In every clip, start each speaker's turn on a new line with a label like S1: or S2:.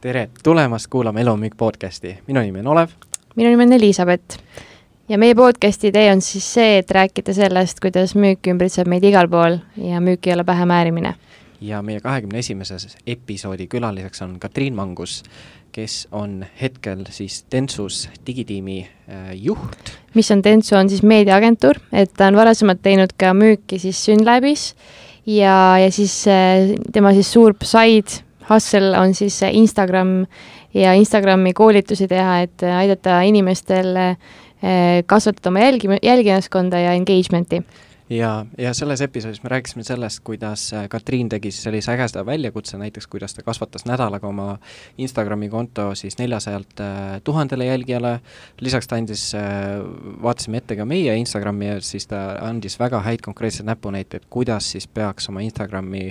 S1: tere tulemast kuulama Elumüük podcasti, minu nimi on Olev.
S2: minu nimi on Elizabeth. ja meie podcasti idee on siis see, et rääkida sellest, kuidas müük ümbritseb meid igal pool ja müük ei ole pähemäärimine.
S1: ja meie kahekümne esimeses episoodi külaliseks on Katriin Mangus, kes on hetkel siis Dentsus digitiimi äh, juht.
S2: mis on Dentsu, on siis meediaagentuur, et ta on varasemalt teinud ka müüki siis Synlabis ja, ja siis äh, tema siis suur side hustle on siis Instagram ja Instagrami koolitusi teha, et aidata inimestel eh, kasvatada oma jälgi, jälgijaskonda ja engagement'i.
S1: Ja, ja selles episoodis me rääkisime sellest, kuidas äh, Katriin tegi siis sellise ägeda väljakutse, näiteks kuidas ta kasvatas nädalaga oma Instagrami konto siis neljasajalt äh, tuhandele jälgijale, lisaks ta andis, äh, vaatasime ette ka meie Instagrami ja siis ta andis väga häid konkreetseid näpunäiteid, kuidas siis peaks oma Instagrami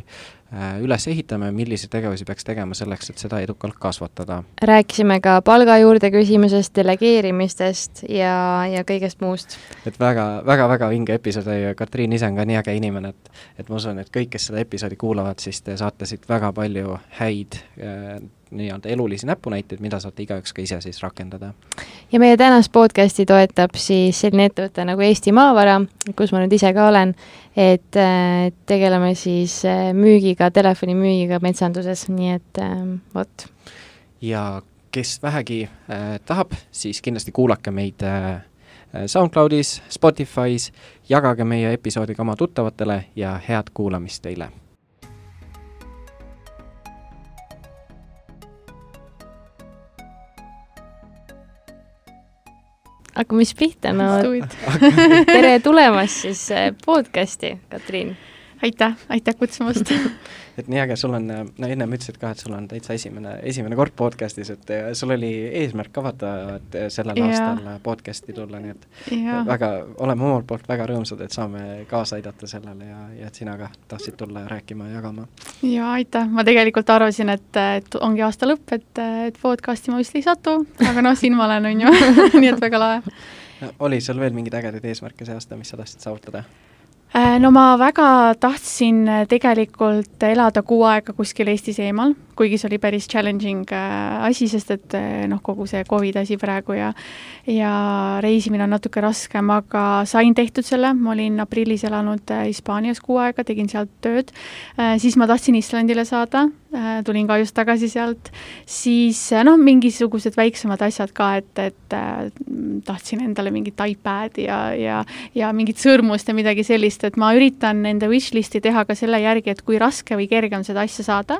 S1: üles ehitama ja milliseid tegevusi peaks tegema selleks, et seda edukalt kasvatada.
S2: rääkisime ka palga juurde küsimusest, delegeerimistest ja, ja kõigest muust.
S1: et väga, väga, väga vinge episood oli ja Katriin ise on ka nii äge inimene, et et ma usun, et kõik, kes seda episoodi kuulavad, siis te saate siit väga palju häid äh, nii-öelda elulisi näpunäiteid, mida saate igaüks ka ise siis rakendada.
S2: ja meie tänast podcasti toetab siis selline ettevõte nagu Eesti Maavara, kus ma nüüd ise ka olen, et äh, tegeleme siis äh, müügiga, telefonimüügiga metsanduses, nii et äh, vot.
S1: ja kes vähegi äh, tahab, siis kindlasti kuulake meid äh, Äh, SoundCloudis, Spotify's, jagage meie episoodi ka oma tuttavatele ja head kuulamist teile!
S2: Hakkame siis pihta, no tere tulemast siis äh, podcasti, Katriin!
S3: Aitäh, aitäh kutsumast
S1: et nii äge, sul on, no ennem ütlesid ka, et sul on täitsa esimene, esimene kord podcast'is, et sul oli eesmärk ka vaata, et sellel ja. aastal podcast'i tulla, nii et ja. väga, oleme omalt poolt väga rõõmsad, et saame kaasa aidata sellele ja, ja et sina ka tahtsid tulla rääkima ja jagama.
S3: jaa, aitäh, ma tegelikult arvasin, et, et ongi aasta lõpp, et, et podcast'i ma vist ei satu, aga noh, siin ma olen, on ju nii et väga lahe
S1: no,. oli sul veel mingeid ägedaid eesmärke see aasta, mis sa tahtsid saavutada?
S3: Äh, no ma väga tahtsin äh, tegelikult elada kuu aega kuskil Eestis eemal, kuigi see oli päris challenging äh, asi, sest et noh, kogu see Covid asi praegu ja ja reisimine on natuke raskem, aga sain tehtud selle, ma olin aprillis elanud Hispaanias kuu aega, tegin sealt tööd, siis ma tahtsin Islandile saada, tulin ka just tagasi sealt, siis noh, mingisugused väiksemad asjad ka, et, et tahtsin endale mingit iPad'i ja, ja ja mingit sõrmust ja midagi sellist, sest et ma üritan enda wishlist'i teha ka selle järgi, et kui raske või kerge on seda asja saada,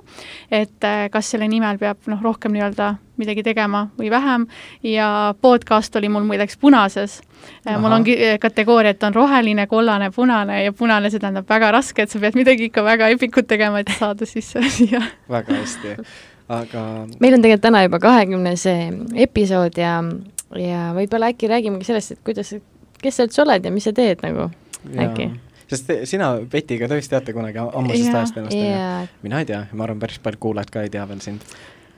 S3: et äh, kas selle nimel peab noh, rohkem nii-öelda midagi tegema või vähem ja podcast oli mul muideks punases. Äh, mul ongi äh, kategooria, et on roheline, kollane, punane ja punane, see tähendab väga raske, et sa pead midagi ikka väga epikut tegema, et saada sisse siia.
S1: väga hästi, aga
S2: meil on tegelikult täna juba kahekümnes episood ja, ja võib-olla äkki räägimegi sellest, et kuidas, kes sa üldse oled ja mis sa teed nagu, äkki?
S1: Sest sina Petiga tõesti teate kunagi ammusest ajast ennast yeah., mina ei tea, ma arvan, päris paljud kuulajad ka ei tea veel sind,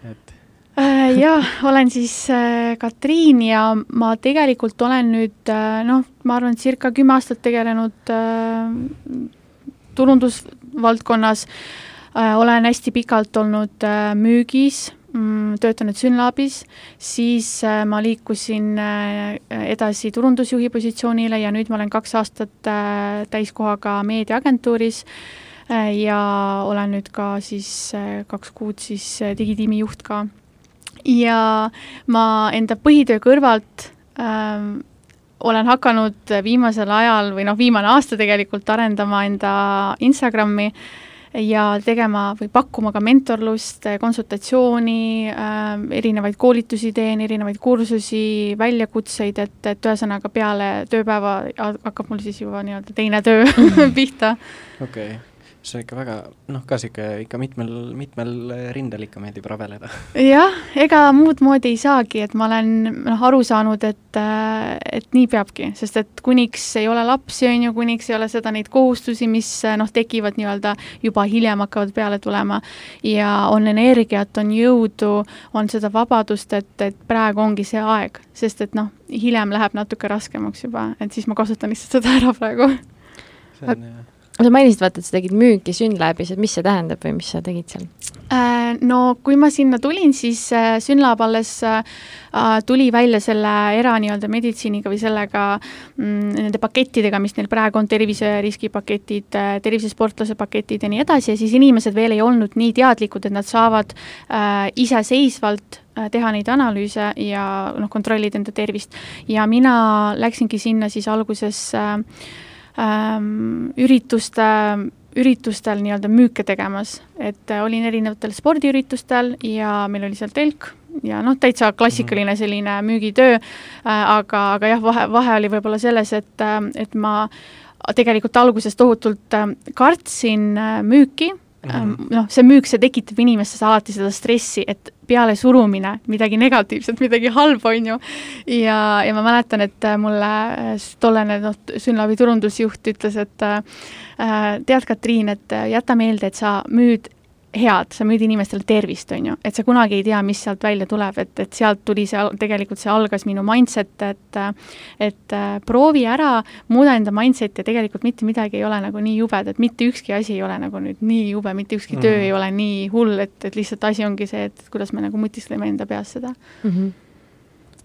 S1: et
S3: äh, jah, olen siis äh, Katriin ja ma tegelikult olen nüüd äh, noh, ma arvan, circa kümme aastat tegelenud turundusvaldkonnas, olen hästi pikalt olnud müügis. Mm, töötanud Synlabis, siis äh, ma liikusin äh, edasi turundusjuhi positsioonile ja nüüd ma olen kaks aastat äh, täiskohaga meediaagentuuris ja olen nüüd ka siis kaks kuud siis digitiimi juht ka. ja ma enda põhitöö kõrvalt ähm, olen hakanud viimasel ajal või noh, viimane aasta tegelikult arendama enda Instagrami äh, ja tegema või pakkuma ka mentorlust, konsultatsiooni äh,, erinevaid koolitusi teen, erinevaid kursusi, väljakutseid, et, et ühesõnaga peale tööpäeva hakkab mul siis juba nii-öelda teine töö pihta.
S1: okei okay see on ikka väga noh, ka niisugune ikka mitmel, mitmel rindel ikka meeldib rabeleda.
S3: jah, ega muud moodi ei saagi, et ma olen noh, aru saanud, et, et nii peabki, sest et kuniks ei ole lapsi, on ju, kuniks ei ole seda, neid kohustusi, mis noh, tekivad nii-öelda juba hiljem hakkavad peale tulema ja on energiat, on jõudu, on seda vabadust, et, et praegu ongi see aeg, sest et noh, hiljem läheb natuke raskemaks juba, et siis ma kasutan lihtsalt seda ära praegu.
S2: see on jah sa mainisid, vaata, et sa tegid müüki Synlabis, et mis see tähendab või mis sa tegid seal?
S3: Äh, no kui ma sinna tulin, siis äh, Synlab alles äh, tuli välja selle era nii-öelda meditsiiniga või sellega mm, nende pakettidega, mis neil praegu on, terviseriskipaketid, tervisesportlase paketid ja nii edasi ja siis inimesed veel ei olnud nii teadlikud, et nad saavad iseseisvalt teha neid analüüse ja noh, kontrollida enda tervist. ja mina läksingi sinna siis alguses äh, ürituste, üritustel nii-öelda müüke tegemas, et äh, olin erinevatel spordiüritustel ja meil oli seal telk ja noh, täitsa klassikaline selline müügitöö. Äh,, aga, aga jah, vahe, vahe oli võib-olla selles, et äh,, et ma tegelikult alguses tohutult kartsin müüki. -hmm. noh, see müük, see tekitab inimestes alati seda stressi, et pealesurumine, midagi negatiivset, midagi halba, on ju. ja, ja ma mäletan, et mulle tollane noh, Synlabi turundusjuht ütles, et äh, tead, Katriin, et jäta meelde, et sa müüd head, sa müüd inimestele tervist, on ju, et sa kunagi ei tea, mis sealt välja tuleb, et, et sealt tuli see, tegelikult see algas minu mindset, et et äh, proovi ära, muuda enda mindset'i ja tegelikult mitte midagi ei ole nagu nii jubed, et mitte ükski asi ei ole nagu nüüd nii jube, mitte ükski mm. töö ei ole nii hull, et, et lihtsalt asi ongi see, et kuidas me nagu mõtiskleme enda peas seda mm. -hmm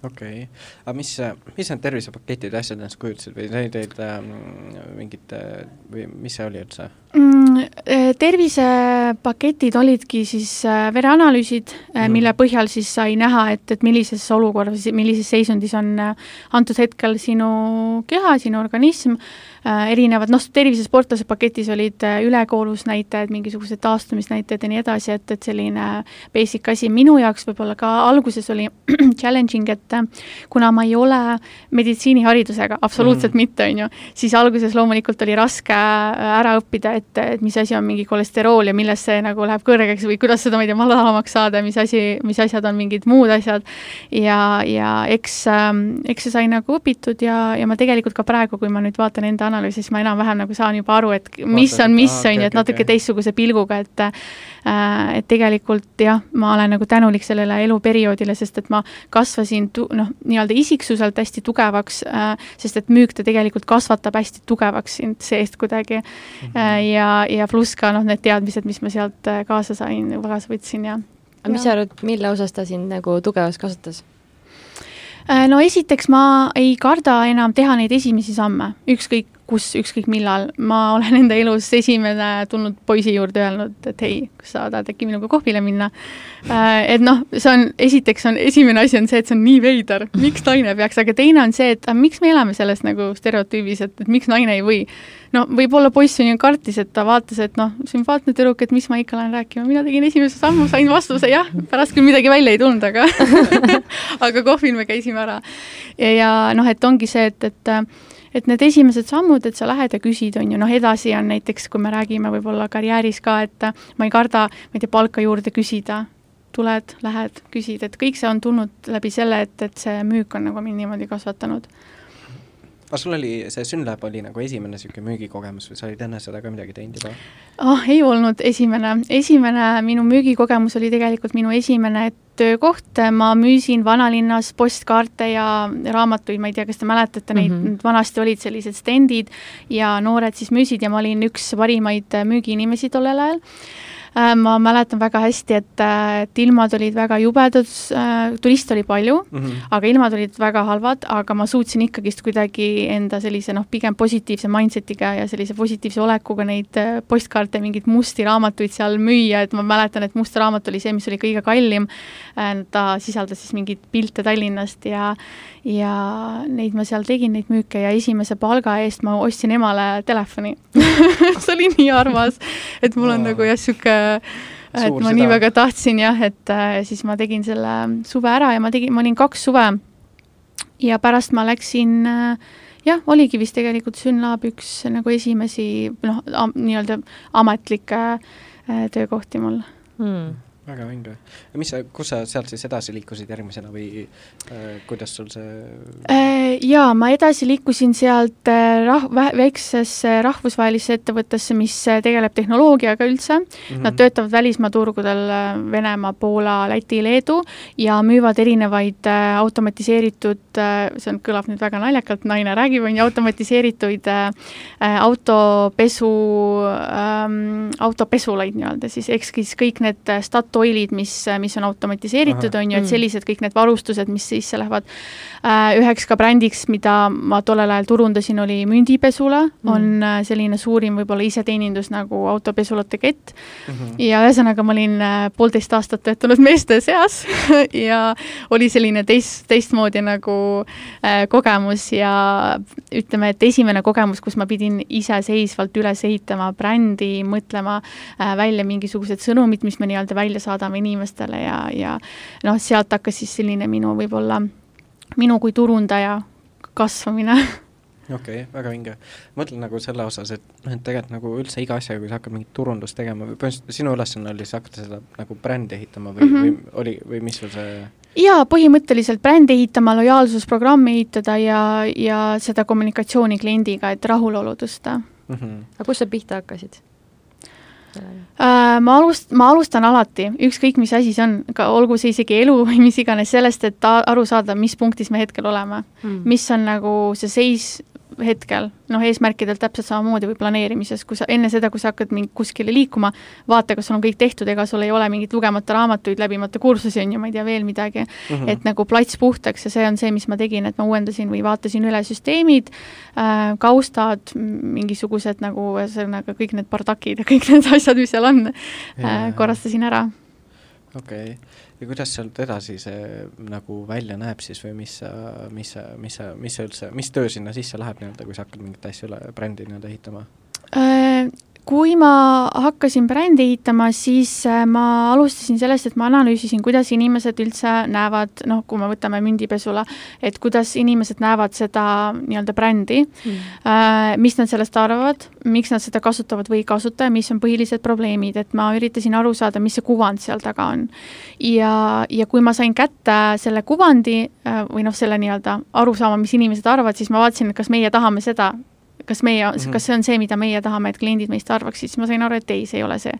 S1: okei okay., aga mis, mis need tervisepaketid ja asjad endast kujutasid või sa teed ähm, mingit või mis see oli üldse
S3: mm,? Äh, tervisepaketid olidki siis äh, vereanalüüsid mm., mille põhjal siis sai näha, et, et millises olukorras, millises seisundis on antud hetkel sinu keha, sinu organism erinevad, noh, tervisesportlase paketis olid ülekoolusnäitajad, mingisugused taastumisnäitajad ja nii edasi, et, et selline basic asi minu jaoks võib-olla ka alguses oli challenging, et kuna ma ei ole meditsiiniharidusega, absoluutselt mm. mitte, on ju, siis alguses loomulikult oli raske ära õppida, et, et mis asi on mingi kolesterool ja millest see nagu läheb kõrgeks või kuidas seda, ma ei tea, madalamaks saada, mis asi, mis asjad on mingid muud asjad. ja, ja eks, ähm, eks see sai nagu õpitud ja, ja ma tegelikult ka praegu, kui ma nüüd vaatan enda analüüsi, siis ma enam-vähem nagu saan juba aru, et mis on mis, on ju, et natuke okay. teistsuguse pilguga, et Äh, et tegelikult jah, ma olen nagu tänulik sellele eluperioodile, sest et ma kasvasin tu-, noh, nii-öelda isiksuselt hästi tugevaks, äh, sest et müük ta tegelikult kasvatab hästi tugevaks sind seest kuidagi mm. -hmm. ja, ja pluss ka noh, need teadmised, mis ma sealt kaasa sain, kaasa võtsin ja
S2: aga mis sa arvad, mille osas ta sind nagu tugevaks kasvatas?
S3: no esiteks ma ei karda enam teha neid esimesi samme, ükskõik kus, ükskõik millal, ma olen enda elus esimene tulnud poisi juurde öelnud, et hei, kas sa tahad äkki minuga kohvile minna. Äh, et noh, see on, esiteks on, esimene asi on see, et see on nii veider, miks naine peaks, aga teine on see, et miks me elame selles nagu stereotüübis, et, et miks naine ei või. no võib-olla poiss on ju kartis, et ta vaatas, et noh, sümpaatne tüdruk, et mis ma ikka lähen rääkima, mina tegin esimese sammu, sain vastuse jah, pärast küll midagi välja ei tulnud, aga aga kohvil me käisime ära. ja, ja noh, et ongi see, et, et et need esimesed sammud, et sa lähed ja küsid, on ju, noh, edasi on näiteks, kui me räägime võib-olla karjääris ka, et ma ei karda, ma ei tea, palka juurde küsida, tuled, lähed, küsid, et kõik see on tulnud läbi selle, et, et see müük on nagu mind niimoodi kasvatanud
S1: aga sul oli, see Synlab oli nagu esimene niisugune müügikogemus või sa olid enne seda ka midagi teinud juba?
S3: ah, ei olnud esimene, esimene minu müügikogemus oli tegelikult minu esimene töökoht, ma müüsin vanalinnas postkaarte ja raamatuid, ma ei tea, kas te mäletate neid. Mm, -hmm. vanasti olid sellised stendid ja noored siis müüsid ja ma olin üks parimaid müügiinimesi tollel ajal ma mäletan väga hästi, et, äh, et ilmad olid väga jubedad, äh, turiste oli palju mm, -hmm. aga ilmad olid väga halvad, aga ma suutsin ikkagist kuidagi enda sellise noh, pigem positiivse mindset'iga ja sellise positiivse olekuga neid postkaarte, mingeid musti raamatuid seal müüa, et ma mäletan, et must raamat oli see, mis oli kõige kallim. ta sisaldas siis mingeid pilte Tallinnast ja ja neid ma seal tegin, neid müüke ja esimese palga eest ma ostsin emale telefoni see oli nii armas, et mul on nagu jah, niisugune et ma seda. nii väga tahtsin jah, et äh, siis ma tegin selle suve ära ja ma tegin, ma olin kaks suve. Ja pärast ma läksin äh, jah, oligi vist tegelikult Synlab üks nagu esimesi noh, nii-öelda ametlikke äh, töökohti mul.
S2: Hmm
S1: väga vinge. mis sa, kus sa sealt siis edasi liikusid järgmisena või äh, kuidas sul see
S3: äh, Jaa, ma edasi liikusin sealt äh, rah-, väiksesse rahvusvahelisse ettevõttesse, mis äh, tegeleb tehnoloogiaga üldse mm. -hmm. Nad töötavad välismaa turgudel Venemaa, Poola, Läti, Leedu ja müüvad erinevaid äh, automatiseeritud äh,, see on, kõlab nüüd väga naljakalt, naine räägib, on ju, automatiseeritud äh, autopesu ähm,, autopesulaid nii-öelda siis, ehk siis kõik need stat-, toilid, mis, mis on automatiseeritud, on ju, et mm. sellised kõik need varustused, mis sisse lähevad. Äh, üheks ka brändiks, mida ma tollel ajal turundasin, oli Mündipesula mm., on äh, selline suurim võib-olla iseteenindus nagu autopesulate kett mm. -hmm. ja ühesõnaga, ma olin äh, poolteist aastat töötanud meeste seas ja oli selline teist, teistmoodi nagu äh, kogemus ja ütleme, et esimene kogemus, kus ma pidin iseseisvalt üles ehitama brändi, mõtlema äh, välja mingisugused sõnumid, mis me nii-öelda välja saadame inimestele ja, ja noh, sealt hakkas siis selline minu võib-olla, minu kui turundaja kasvamine
S1: okei okay,, väga vinge. mõtlen nagu selle osas, et noh, et tegelikult nagu üldse iga asjaga, kui sa hakkad mingit turundust tegema või põhimõtteliselt sinu ülesanne oli siis hakata seda nagu brändi ehitama või mm, -hmm. või oli, või mis sul see
S3: jaa, põhimõtteliselt brändi ehitama, lojaalsusprogrammi ehitada ja, ja seda kommunikatsiooni kliendiga, et rahulolu tõsta mm.
S2: -hmm. aga kust sa pihta hakkasid?
S3: Äh, ma alust-, ma alustan alati, ükskõik mis asi see on, ka olgu see isegi elu või mis iganes, sellest, et aru saada, mis punktis me hetkel oleme. Mm.. mis on nagu see seis hetkel, noh, eesmärkidel täpselt samamoodi või planeerimises, kui sa enne seda, kui sa hakkad mingi kuskile liikuma, vaata, kas sul on kõik tehtud, ega sul ei ole mingeid lugemata raamatuid, läbimata kursusi, on ju, ma ei tea, veel midagi mm. -hmm. et nagu plats puhtaks ja see on see, mis ma tegin, et ma uuendasin või vaatasin üle süsteemid äh,, kaustad, mingisugused nagu ühesõnaga kõik need bardakid ja kõik need asjad, mis seal on äh,, korrastasin ära.
S1: okei okay ja kuidas sealt edasi see nagu välja näeb siis või mis sa, mis sa, mis sa, mis sa üldse, mis töö sinna sisse läheb nii-öelda, kui sa hakkad mingit asja üle brändi nii-öelda ehitama
S3: äh,? Kui ma hakkasin brändi ehitama, siis äh, ma alustasin sellest, et ma analüüsisin, kuidas inimesed üldse näevad, noh, kui me võtame mündipesula, et kuidas inimesed näevad seda nii-öelda brändi mm., mis nad sellest arvavad, miks nad seda kasutavad või ei kasuta ja mis on põhilised probleemid, et ma üritasin aru saada, mis see kuvand seal taga on. ja, ja kui ma sain kätte selle kuvandi äh, või noh, selle nii-öelda arusaama, mis inimesed arvavad, siis ma vaatasin, et kas meie tahame seda kas meie mm, -hmm. kas see on see, mida meie tahame, et kliendid meist arvaksid, siis ma sain aru, et ei, see ei ole see.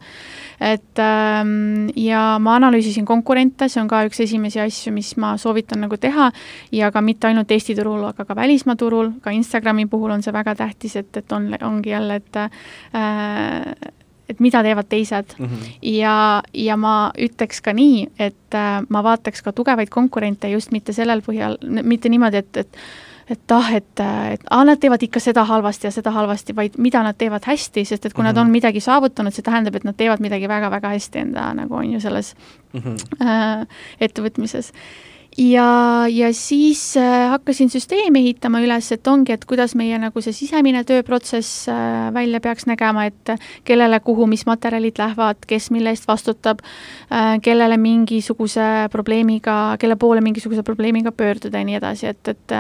S3: et ähm, ja ma analüüsisin konkurente, see on ka üks esimesi asju, mis ma soovitan nagu teha ja ka mitte ainult Eesti turul, aga ka välismaa turul, ka Instagrami puhul on see väga tähtis, et, et on, ongi jälle, et äh, et mida teevad teised mm. -hmm. ja, ja ma ütleks ka nii, et äh, ma vaataks ka tugevaid konkurente just mitte sellel põhjal, mitte niimoodi, et, et et ah, et, et ah, nad teevad ikka seda halvasti ja seda halvasti, vaid mida nad teevad hästi, sest et kui mm -hmm. nad on mhm. midagi saavutanud, see tähendab, et nad teevad midagi väga-väga hästi enda nagu on ju selles mm -hmm. äh, ettevõtmises ja, ja siis äh, hakkasin süsteemi ehitama üles, et ongi, et kuidas meie nagu see sisemine tööprotsess äh, välja peaks nägema, et kellele, kuhu, mis materjalid lähevad, kes mille eest vastutab äh,, kellele mingisuguse probleemiga, kelle poole mingisuguse probleemiga pöörduda ja nii edasi, et, et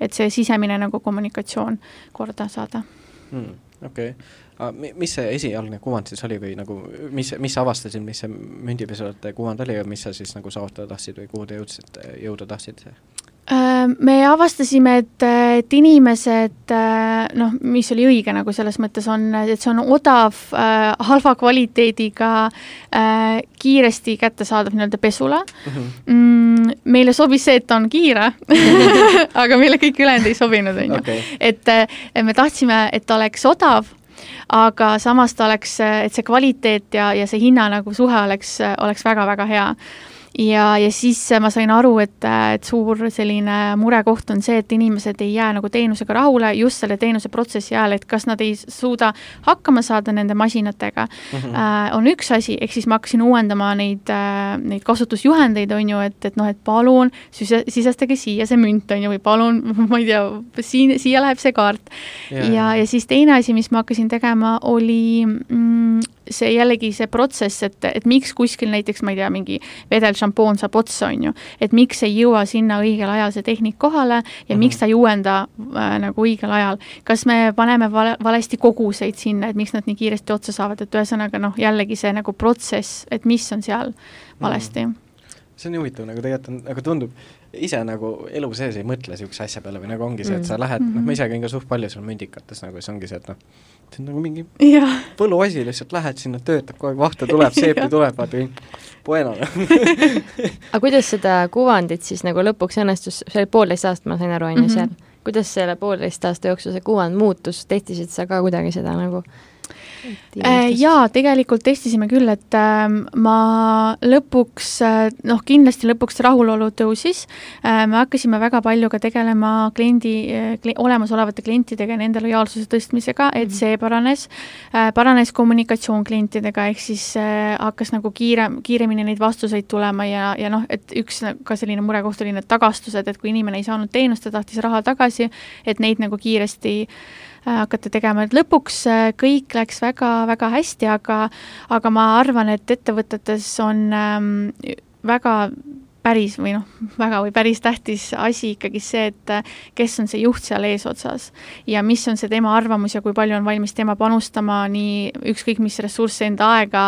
S3: et see sisemine nagu kommunikatsioon korda saada
S1: hmm,. okei okay mis see esialgne kuvand siis oli või nagu, mis, mis sa avastasid, mis see mündipesujate kuvand oli ja mis sa siis nagu saavutada tahtsid või kuhu te jõudsite, jõuda tahtsid?
S3: Äh, me avastasime, et, et inimesed noh, mis oli õige nagu selles mõttes on, et see on odav äh,, halva kvaliteediga äh,, kiiresti kättesaadav nii-öelda pesula mhm. mm. -hmm. meile sobis see, et ta on kiire aga meile kõik ülejäänud ei sobinud, on ju. et me tahtsime, et ta oleks odav aga samas ta oleks, et see kvaliteet ja, ja see hinna nagu suhe oleks, oleks väga-väga hea ja, ja siis ma sain aru, et, et suur selline murekoht on see, et inimesed ei jää nagu teenusega rahule just selle teenuse protsessi ajal, et kas nad ei suuda hakkama saada nende masinatega. Mm, -hmm. äh, on üks asi, ehk siis ma hakkasin uuendama neid äh,, neid kasutusjuhendeid, on ju, et, et noh, et palun sise, sisestage siia see münt, on ju, või palun, ma ei tea, siin, siia läheb see kaart. Yeah.. ja, ja siis teine asi, mis ma hakkasin tegema, oli mm, see jällegi see protsess, et, et miks kuskil näiteks, ma ei tea, mingi vedelšampoon saab otsa, on ju, et miks ei jõua sinna õigel ajal see tehnik kohale ja mm -hmm. miks ta ei uuenda äh, nagu õigel ajal. kas me paneme vale, valesti koguseid sinna, et miks nad nii kiiresti otsa saavad, et ühesõnaga noh, jällegi see nagu protsess, et mis on seal valesti mm. -hmm
S1: see on nii huvitav, nagu tegelikult on, nagu tundub, ise nagu elu sees ei mõtle niisuguse asja peale või nagu ongi see, et sa lähed mm, -hmm. noh, ma ise käin ka suht palju seal mündikates nagu, siis ongi see, et noh, see on nagu mingi võluasi, lihtsalt lähed sinna, töötab kogu aeg, vahte tuleb, seepi tuleb, vaata kõik, bueno
S2: aga kuidas seda kuvandit siis nagu lõpuks õnnestus, see oli poolteist aastat, ma sain aru, on ju, mhm. seal, kuidas selle poolteist aasta jooksul see kuvand muutus, testisid sa ka kuidagi seda nagu
S3: jaa, tegelikult testisime küll, et äh, ma lõpuks äh,, noh, kindlasti lõpuks rahulolu tõusis. Äh,, me hakkasime väga palju ka tegelema kliendi äh, kli,, olemasolevate klientidega ja nende lojaalsuse tõstmisega, et mhm. see paranes. Äh,, paranes kommunikatsioon klientidega, ehk siis äh, hakkas nagu kiire, kiiremini neid vastuseid tulema ja, ja noh, et üks ka selline murekoht oli need tagastused, et kui inimene ei saanud teenust, ta tahtis raha tagasi, et neid nagu kiiresti äh, Äh, hakata tegema, et lõpuks äh, kõik läks väga-väga hästi, aga aga ma arvan, et ettevõtetes on ähm, väga päris või noh, väga või päris tähtis asi ikkagi see, et äh, kes on see juht seal eesotsas ja mis on see tema arvamus ja kui palju on valmis tema panustama nii ükskõik mis ressursse, enda aega,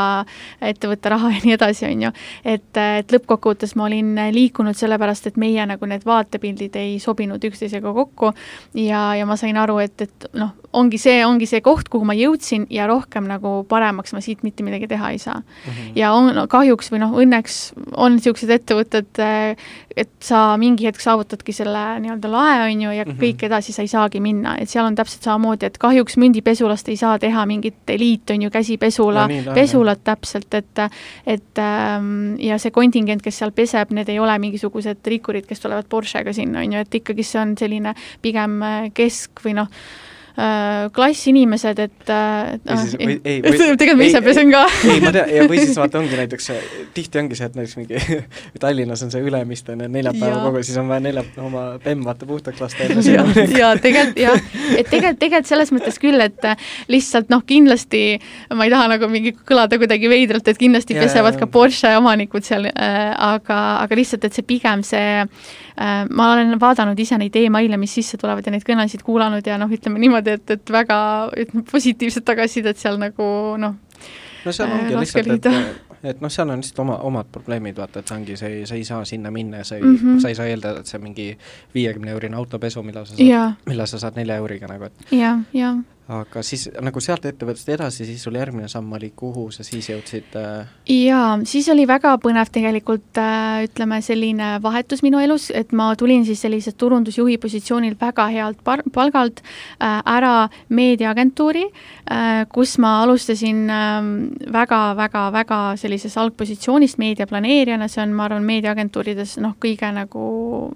S3: ettevõtte raha ja nii edasi, on ju. et, äh, et lõppkokkuvõttes ma olin liikunud sellepärast, et meie nagu need vaatepildid ei sobinud üksteisega kokku ja, ja ma sain aru, et, et noh, ongi see, ongi see koht, kuhu ma jõudsin ja rohkem nagu paremaks ma siit mitte midagi teha ei saa mm. -hmm. ja on no, kahjuks või noh, õnneks on niisugused ettevõtted, et et sa mingi hetk saavutadki selle nii-öelda lae, on ju, ja mm -hmm. kõik edasi sa ei saagi minna, et seal on täpselt samamoodi, et kahjuks mündipesulast ei saa teha mingit eliit, on ju, käsipesula no,, pesulat täpselt, et et ähm, ja see kontingent, kes seal peseb, need ei ole mingisugused rikkurid, kes tulevad Porschega sinna, on ju, et ikkagi see on selline pigem kesk või noh, Äh, klassinimesed, et äh,
S1: või siis, või ei,
S3: või tegelikult ma ise pesen ka.
S1: ei, ma tean, ja või siis vaata, ongi näiteks, tihti ongi see, et näiteks mingi Tallinnas on see Ülemiste on neljapäeva kogu, siis on vaja nelja, oma bemm vaata puhtaks lasta enne
S3: ja, ja tegelikult jah, et tegelikult, tegelikult selles mõttes küll, et lihtsalt noh, kindlasti ma ei taha nagu mingi kõlada kuidagi veidralt, et kindlasti ja, pesevad ja, ka Porsche omanikud seal äh,, aga, aga lihtsalt, et see pigem see äh, ma olen vaadanud ise neid email'e, mis sisse tulevad ja neid kõnesid kuulanud ja noh, ütleme niimoodi, et, et väga ütleme, positiivset tagasisidet seal nagu noh,
S1: no seal ongi äh, lihtsalt, et, et noh, seal on lihtsalt oma, omad probleemid, vaata, et see ongi, sa ei, sa ei saa sinna minna ja sa ei mm, -hmm. sa ei saa eeldada, et see mingi viiekümne eurine autopesu, millal sa saad, millal sa saad nelja euriga nagu, et
S3: jah, jah
S1: aga siis nagu sealt ettevõttest edasi, siis sul järgmine samm oli, kuhu sa siis jõudsid äh...?
S3: jaa, siis oli väga põnev tegelikult äh, ütleme, selline vahetus minu elus, et ma tulin siis selliselt turundusjuhi positsioonil väga healt par-, palgalt äh, ära meediaagentuuri äh,, kus ma alustasin äh, väga, väga, väga sellises algpositsioonist meediaplaneerijana, see on, ma arvan, meediaagentuurides noh, kõige nagu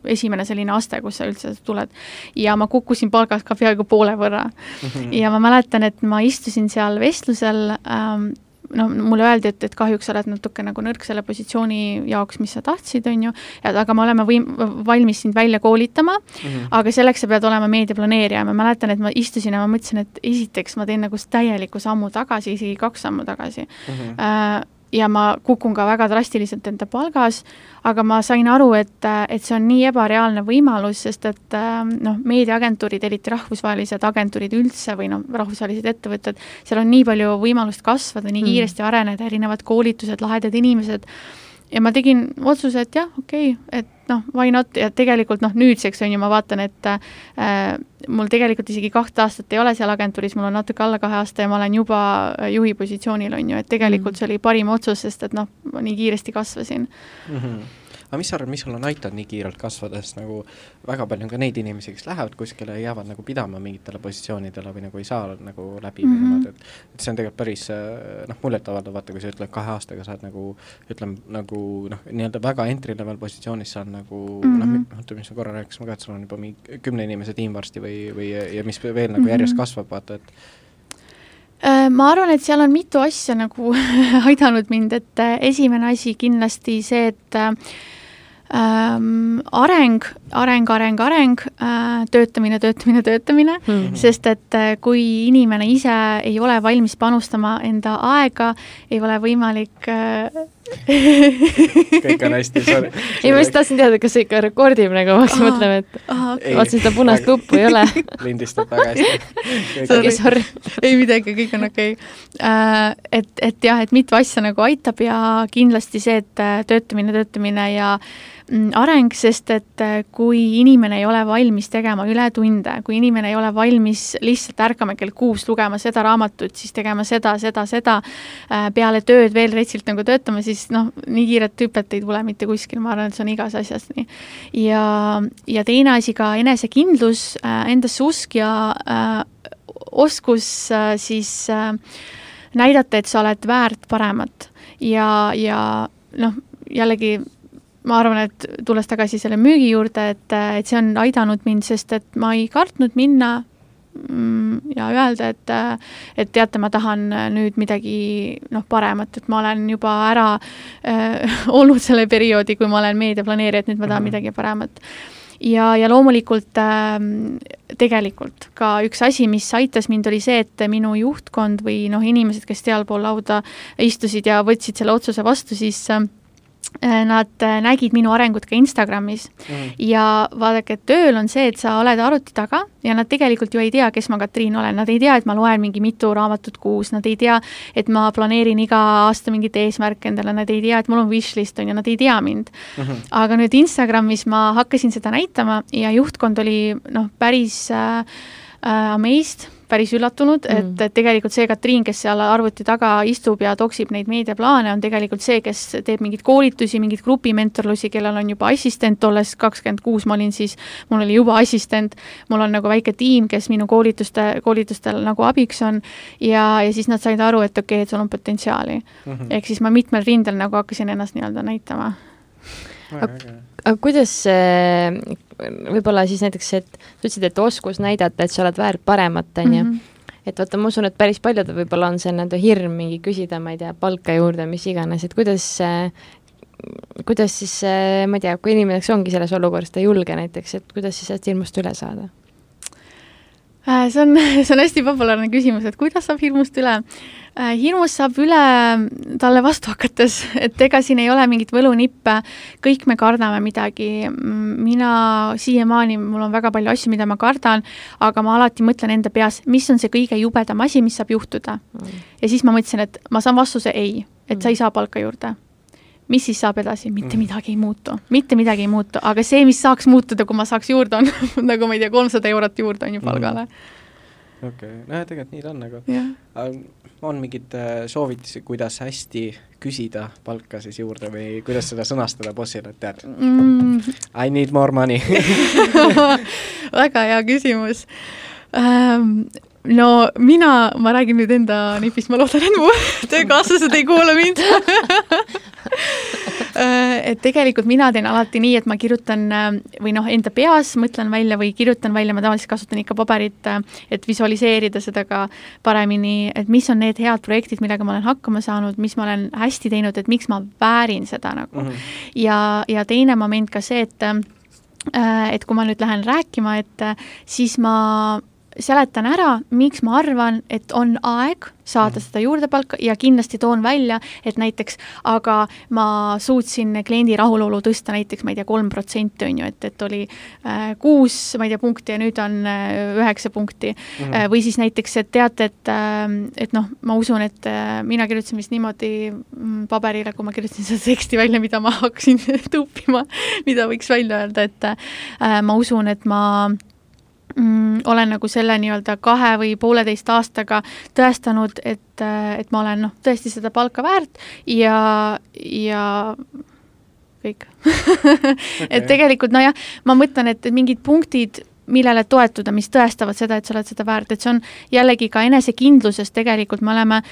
S3: esimene selline aste, kus sa üldse tuled. ja ma kukkusin palgas ka peaaegu poole võrra mm. -hmm ja ma mäletan, et ma istusin seal vestlusel ähm, noh, mulle öeldi, et, et kahjuks sa oled natuke nagu nõrk selle positsiooni jaoks, mis sa tahtsid, on ju, ja aga me oleme võim-, valmis sind välja koolitama mm, -hmm. aga selleks sa pead olema meediaplaneerija, ma mäletan, et ma istusin ja ma mõtlesin, et esiteks ma teen nagu täieliku sammu tagasi, isegi kaks sammu tagasi mm. -hmm. Äh, ja ma kukun ka väga drastiliselt enda palgas, aga ma sain aru, et, et see on nii ebareaalne võimalus, sest et noh, meediaagentuurid, eriti rahvusvahelised agentuurid üldse või noh, rahvusvahelised ettevõtted, seal on nii palju võimalust kasvada, nii mm. kiiresti areneda, erinevad koolitused, lahedad inimesed ja ma tegin otsuse, et jah, okei okay,, et noh, why not ja tegelikult noh, nüüdseks on ju, ma vaatan, et äh, mul tegelikult isegi kahte aastat ei ole seal agentuuris, mul on natuke alla kahe aasta ja ma olen juba juhi positsioonil, on ju, et tegelikult mm. see oli parim otsus, sest et noh, ma nii kiiresti kasvasin mm.
S1: -hmm aga mis sa arvad, mis sul on aidanud nii kiirelt kasvada, sest nagu väga palju on ka neid inimesi, kes lähevad kuskile ja jäävad nagu pidama mingitele positsioonidele või nagu ei saa nagu läbi mm -hmm. või mhm. niimoodi, et et see on tegelikult päris äh, noh, muljetavaldav, vaata, kui sa ütled, kahe aastaga saad nagu ütleme, nagu noh, nii-öelda väga entry level positsioonis saad nagu mm -hmm. noh, oota, mis me korra rääkisime ka, et sul on juba mingi kümne inimese tiim varsti või, või ja mis veel nagu järjest mhm. kasvab, vaata, et
S3: äh, ma arvan, et seal on mitu asja nagu aidanud mind, et äh, esimene asi kindlasti see, et ähm, areng, areng, areng, areng äh,, töötamine, töötamine, töötamine mm, -hmm. sest et äh, kui inimene ise ei ole valmis panustama enda aega, ei ole võimalik äh,
S1: kõik on hästi, sorry.
S2: ei, ma just tahtsin teada, kas see ikka rekordib nagu, ma hakkasin mõtlema, et okay. vaatasin seda punast nuppu ei ole.
S1: lindistab väga
S2: hästi. sorry, sorry.
S3: ei midagi, kõik on okei okay. uh,. et, et jah, et mitu asja nagu aitab ja kindlasti see, et töötamine, töötamine ja areng, sest et äh, kui inimene ei ole valmis tegema ületunde, kui inimene ei ole valmis lihtsalt ärkama kell kuus lugema seda raamatut, siis tegema seda, seda, seda, äh, peale tööd veel retsilt nagu töötama, siis noh, nii kiiret hüpet ei tule mitte kuskil, ma arvan, et see on igas asjas nii. ja, ja teine asi ka enesekindlus, äh, endasse usk ja äh, oskus siis äh, näidata, et sa oled väärt paremat ja, ja noh, jällegi ma arvan, et tulles tagasi selle müügi juurde, et, et see on aidanud mind, sest et ma ei kartnud minna mm, ja öelda, et, et teate, ma tahan nüüd midagi noh, paremat, et ma olen juba ära äh, olnud selle perioodi, kui ma olen meediaplaneerija, et nüüd ma tahan mm -hmm. midagi paremat. ja, ja loomulikult äh, tegelikult ka üks asi, mis aitas mind, oli see, et minu juhtkond või noh, inimesed, kes sealpool lauda istusid ja võtsid selle otsuse vastu, siis äh, Äh, nad äh, nägid minu arengut ka Instagramis mm. ja vaadake, tööl on see, et sa oled arvuti taga ja nad tegelikult ju ei tea, kes ma Katriin olen, nad ei tea, et ma loen mingi mitu raamatut kuus, nad ei tea, et ma planeerin iga aasta mingit eesmärke endale, nad ei tea, et mul on wishlist on ju, nad ei tea mind mm. -hmm. aga nüüd Instagramis ma hakkasin seda näitama ja juhtkond oli noh, päris äh, äh, amazed päris üllatunud mm., et, et tegelikult see Katriin, kes seal arvuti taga istub ja toksib neid meediaplaane, on tegelikult see, kes teeb mingeid koolitusi, mingeid grupimentorlusi, kellel on juba assistent, olles kakskümmend kuus ma olin siis, mul oli juba assistent, mul on nagu väike tiim, kes minu koolituste, koolitustel nagu abiks on ja, ja siis nad said aru, et okei okay,, et sul on potentsiaali. Mm -hmm.. ehk siis ma mitmel rindel nagu hakkasin ennast nii-öelda näitama.
S2: Aga kuidas see, võib-olla siis näiteks, et sa ütlesid, et oskus näidata, et sa oled väärt paremat, on ju, mhm. et vaata, ma usun, et päris paljudel võib-olla on see nii-öelda hirm mingi küsida, ma ei tea, palka juurde, mis iganes, et kuidas kuidas siis, ma ei tea, kui inimene, ongi selles olukorras, ta ei julge näiteks, et kuidas siis sellest hirmust üle saada?
S3: Äh, see on, see on hästi populaarne küsimus, et kuidas saab hirmust üle Äh, hirmust saab üle talle vastu hakates, et ega siin ei ole mingit võlunippe, kõik me kardame midagi, mina siiamaani, mul on väga palju asju, mida ma kardan, aga ma alati mõtlen enda peas, mis on see kõige jubedam asi, mis saab juhtuda. Mm.. ja siis ma mõtlesin, et ma saan vastuse ei, et mm. sa ei saa palka juurde. Mis siis saab edasi, mitte mm. midagi ei muutu, mitte midagi ei muutu, aga see, mis saaks muutuda, kui ma saaks juurde, on nagu ma ei tea, kolmsada eurot juurde on ju palgale. Mm
S1: okei. Okay., nojah, tegelikult nii ta on nagu yeah.. on mingeid äh, soovitusi, kuidas hästi küsida palka siis juurde või kuidas seda sõnastada bossile, et tead mm., I need more money.
S3: Väga hea küsimus. Um, no mina, ma räägin nüüd enda nipist, ma loodan, et mu töökaaslased ei kuula mind et tegelikult mina teen alati nii, et ma kirjutan äh, või noh, enda peas mõtlen välja või kirjutan välja, ma tavaliselt kasutan ikka paberit, äh, et visualiseerida seda ka paremini, et mis on need head projektid, millega ma olen hakkama saanud, mis ma olen hästi teinud, et miks ma väärin seda nagu mm. -hmm. ja, ja teine moment ka see, et et kui ma nüüd lähen rääkima, et siis ma seletan ära, miks ma arvan, et on aeg saada mhm. seda juurdepalka ja kindlasti toon välja, et näiteks aga ma suutsin kliendi rahulolu tõsta näiteks, ma ei tea, kolm protsenti on ju, et, et oli äh, kuus, ma ei tea, punkti ja nüüd on äh, üheksa äh, punkti mm. -hmm. või siis näiteks, et teate, et äh,, et noh, ma usun, et äh, mina kirjutasin vist niimoodi mm, paberile, kui ma kirjutasin seda teksti välja, mida ma hakkasin tuupima, mida võiks välja öelda, et äh, ma usun, et ma mm, olen nagu selle nii-öelda kahe või pooleteist aastaga tõestanud, et, et ma olen noh, tõesti seda palka väärt ja, ja kõik okay. et tegelikult nojah, ma mõtlen, et mingid punktid, millele toetuda, mis tõestavad seda, et sa oled seda väärt, et see on jällegi ka enesekindluses tegelikult, me oleme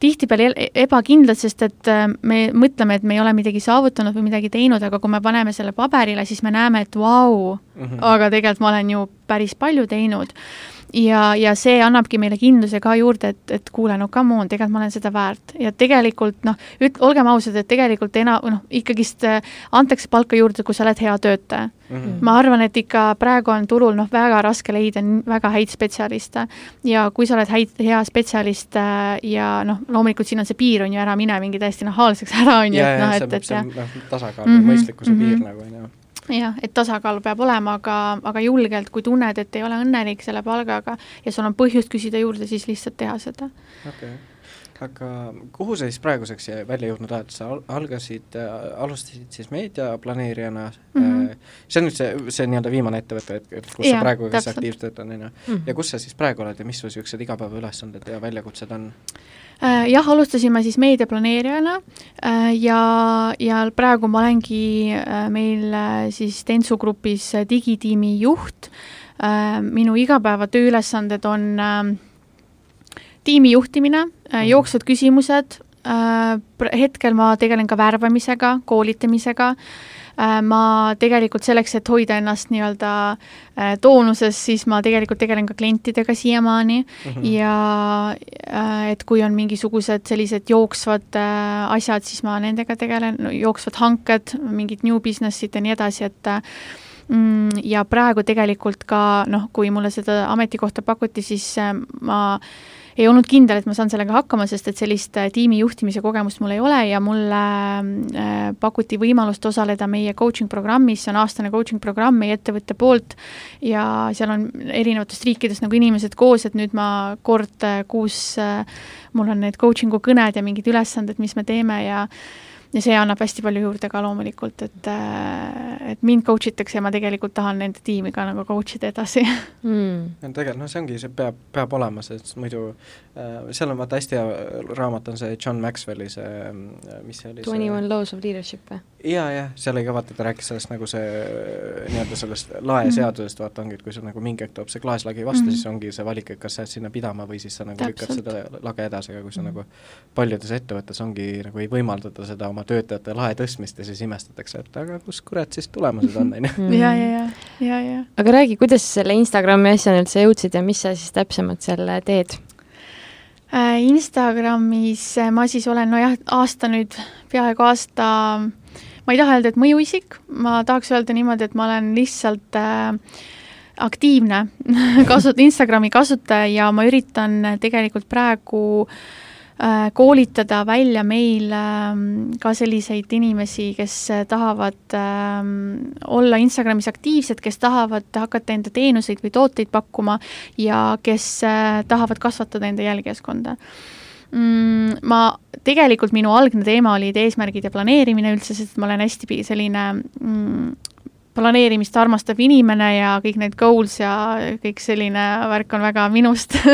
S3: tihtipeale ebakindlad, sest et äh, me mõtleme, et me ei ole midagi saavutanud või midagi teinud, aga kui me paneme selle paberile, siis me näeme, et vau, mm -hmm. aga tegelikult ma olen ju päris palju teinud. Ja, ja see annabki meile kindluse ka juurde, et, et kuule, no come on, tegelikult ma olen seda väärt ja tegelikult noh, üt-, olgem ausad, et tegelikult ena-, noh, ikkagist äh, antakse palka juurde, kui sa oled hea töötaja mm. -hmm. ma arvan, et ikka praegu on turul noh, väga raske leida väga häid spetsialiste ja kui sa oled häid, hea spetsialist äh, ja noh, loomulikult siin on see piir on ju, ära mine mingi täiesti nahaalseks ära, on ju, et noh, et, et jah.
S1: noh, tasakaal mm -hmm, mõistlikkuse mm -hmm. piir nagu, on ju
S3: jah, et tasakaal peab olema, aga, aga julgelt, kui tunned, et ei ole õnnelik selle palgaga ja sul on põhjust küsida juurde, siis lihtsalt teha seda.
S1: okei okay aga kuhu sa siis praeguseks välja jõudnud oled, sa algasid äh,, alustasid siis meediaplaneerijana mm, -hmm. see on nüüd see, see nii-öelda viimane ettevõte, et, kus ja, sa praegu kes aktiivselt töötad, on ju, mhm. ja kus sa siis praegu oled ja mis su niisugused igapäevaülesanded ja väljakutsed on
S3: äh,? Jah, alustasime siis meediaplaneerijana äh, ja, ja praegu ma olengi äh, meil siis Dentsu grupis digitiimi juht minu igapäevatööülesanded on äh, tiimi juhtimine, mhm. jooksvad küsimused, hetkel ma tegelen ka värbamisega, koolitamisega, ma tegelikult selleks, et hoida ennast nii-öelda toonuses, siis ma tegelikult tegelen ka klientidega siiamaani mm -hmm. ja et kui on mingisugused sellised jooksvad asjad, siis ma nendega tegelen, jooksvad hanked, mingid new business'id ja nii edasi, et mm, ja praegu tegelikult ka noh, kui mulle seda ametikohta pakuti, siis ma äh, ei olnud kindel, et ma saan sellega hakkama, sest et sellist äh, tiimi juhtimise kogemust mul ei ole ja mulle äh, pakuti võimalust osaleda meie coaching programmis, see on aastane coaching programm meie ettevõtte poolt ja seal on erinevatest riikidest nagu inimesed koos, et nüüd ma kord äh, kuus, mul on need coaching'u kõned ja mingid ülesanded, mis me teeme ja ja see annab hästi palju juurde ka loomulikult, et, äh, et mind coach itakse ja ma tegelikult tahan nende tiimi ka nagu coach ida edasi
S1: mm.. tegelikult noh, see ongi, see peab, peab olema, sest muidu äh, seal on vaata hästi hea raamat on see John Maxwelli see, äh, mis see oli?
S2: Twenty One Laws of Leadership või?
S1: jaa, jah, seal oli ka vaata, ta rääkis sellest nagu see nii-öelda sellest laeseadusest, vaata ongi, et kui sul nagu mingi hetk toob see klaaslagi vastu mm, -hmm. siis ongi see valik, et kas sa jääd sinna pidama või siis sa nagu lükkad seda lage edasi, aga kui sa mm -hmm. nagu paljudes ettevõttes ongi nagu ei võimaldata seda oma töötajate lae tõstmist ja siis imestatakse, et aga kus kurat siis tulemused on, on
S3: ju. ja, ja, ja, ja, ja.
S2: aga räägi, kuidas selle Instagrami asjani üldse jõudsid ja mis sa siis täpsemalt seal teed?
S3: Äh, Instagramis ma siis olen, nojah, aasta nüüd, peaaegu aasta, ma ei taha öelda, et mõjuisik, ma tahaks öelda niimoodi, et ma olen lihtsalt äh, aktiivne kasut-, Instagrami kasutaja ja ma üritan tegelikult praegu Äh, koolitada välja meil ähm, ka selliseid inimesi, kes äh, tahavad ähm, olla Instagramis aktiivsed, kes tahavad hakata enda teenuseid või tooteid pakkuma ja kes äh, tahavad kasvatada enda jälgijaskonda. Mm, ma, tegelikult minu algne teema olid eesmärgid ja planeerimine üldse, sest ma olen hästi selline mm, planeerimist armastav inimene ja kõik need goals ja kõik selline värk on väga minust.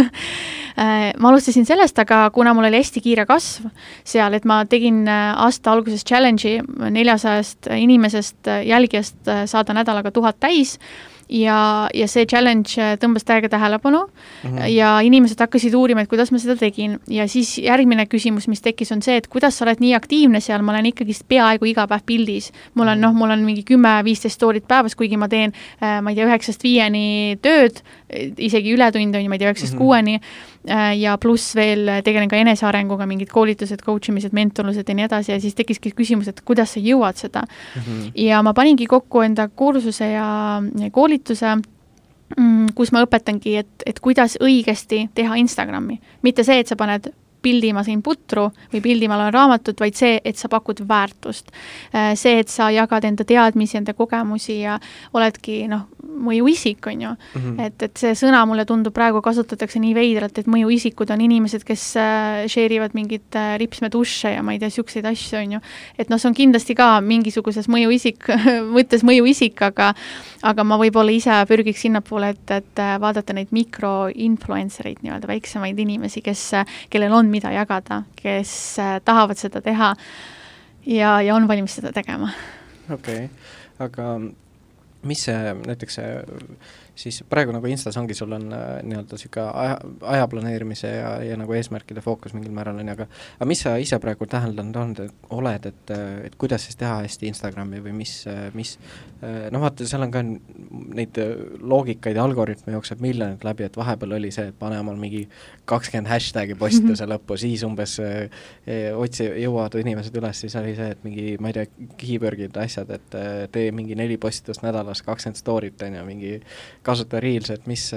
S3: Äh, ma alustasin sellest, aga kuna mul oli hästi kiire kasv seal, et ma tegin äh, aasta alguses challenge'i neljasajast inimesest, äh, jälgijast saada nädalaga tuhat täis ja, ja see challenge äh, tõmbas täiega tähelepanu mm -hmm. ja inimesed hakkasid uurima, et kuidas ma seda tegin ja siis järgmine küsimus, mis tekkis, on see, et kuidas sa oled nii aktiivne seal, ma olen ikkagist peaaegu iga päev pildis. mul on noh, mul on mingi kümme-viisteist story't päevas, kuigi ma teen, äh, ma ei tea, üheksast viieni tööd, isegi ületunde on ju, ma ei tea, üheksast mm -hmm. kuueni ja pluss veel tegelen ka enesearenguga, mingid koolitused, coach imised, mentorlused ja nii edasi ja siis tekkiski küsimus, et kuidas sa jõuad seda mm. -hmm. ja ma paningi kokku enda kursuse ja koolituse mm, kus ma õpetangi, et, et kuidas õigesti teha Instagrami. mitte see, et sa paned pildi ma sõin putru või pildi ma loen raamatut, vaid see, et sa pakud väärtust. Äh, see, et sa jagad enda teadmisi, enda kogemusi ja oledki noh, mõjuisik, on ju mm. -hmm. et, et see sõna mulle tundub, praegu kasutatakse nii veidralt, et mõjuisikud on inimesed, kes äh, share ivad mingeid äh, ripsmeduše ja ma ei tea, niisuguseid asju, on ju. et noh, see on kindlasti ka mingisuguses mõjuisik mõttes mõjuisik, aga aga ma võib-olla ise pürgiks sinnapoole, et, et äh, vaadata neid mikroinfluencer eid nii-öelda, väiksemaid inimesi, kes, kellel on mida jagada, kes tahavad seda teha ja, ja on valmis seda tegema.
S1: okei okay., aga mis see näiteks see siis praegu nagu Instas ongi, sul on äh, nii-öelda niisugune aja, aja planeerimise ja, ja nagu eesmärkide fookus mingil määral, on ju, aga aga mis sa ise praegu täheldanud on, oled, et, et kuidas siis teha hästi Instagrami või mis, mis noh, vaata, seal on ka neid loogikaid ja algoritme jookseb miljonid läbi, et vahepeal oli see, et pane omal mingi kakskümmend hashtag'i postituse lõppu, siis umbes eh, otsi, jõuavad inimesed üles, siis oli see, et mingi, ma ei tea, keyword'id, asjad, et tee mingi neli postitust nädalas, kakskümmend story't, on ju, mingi kasuta Reels'i, et mis,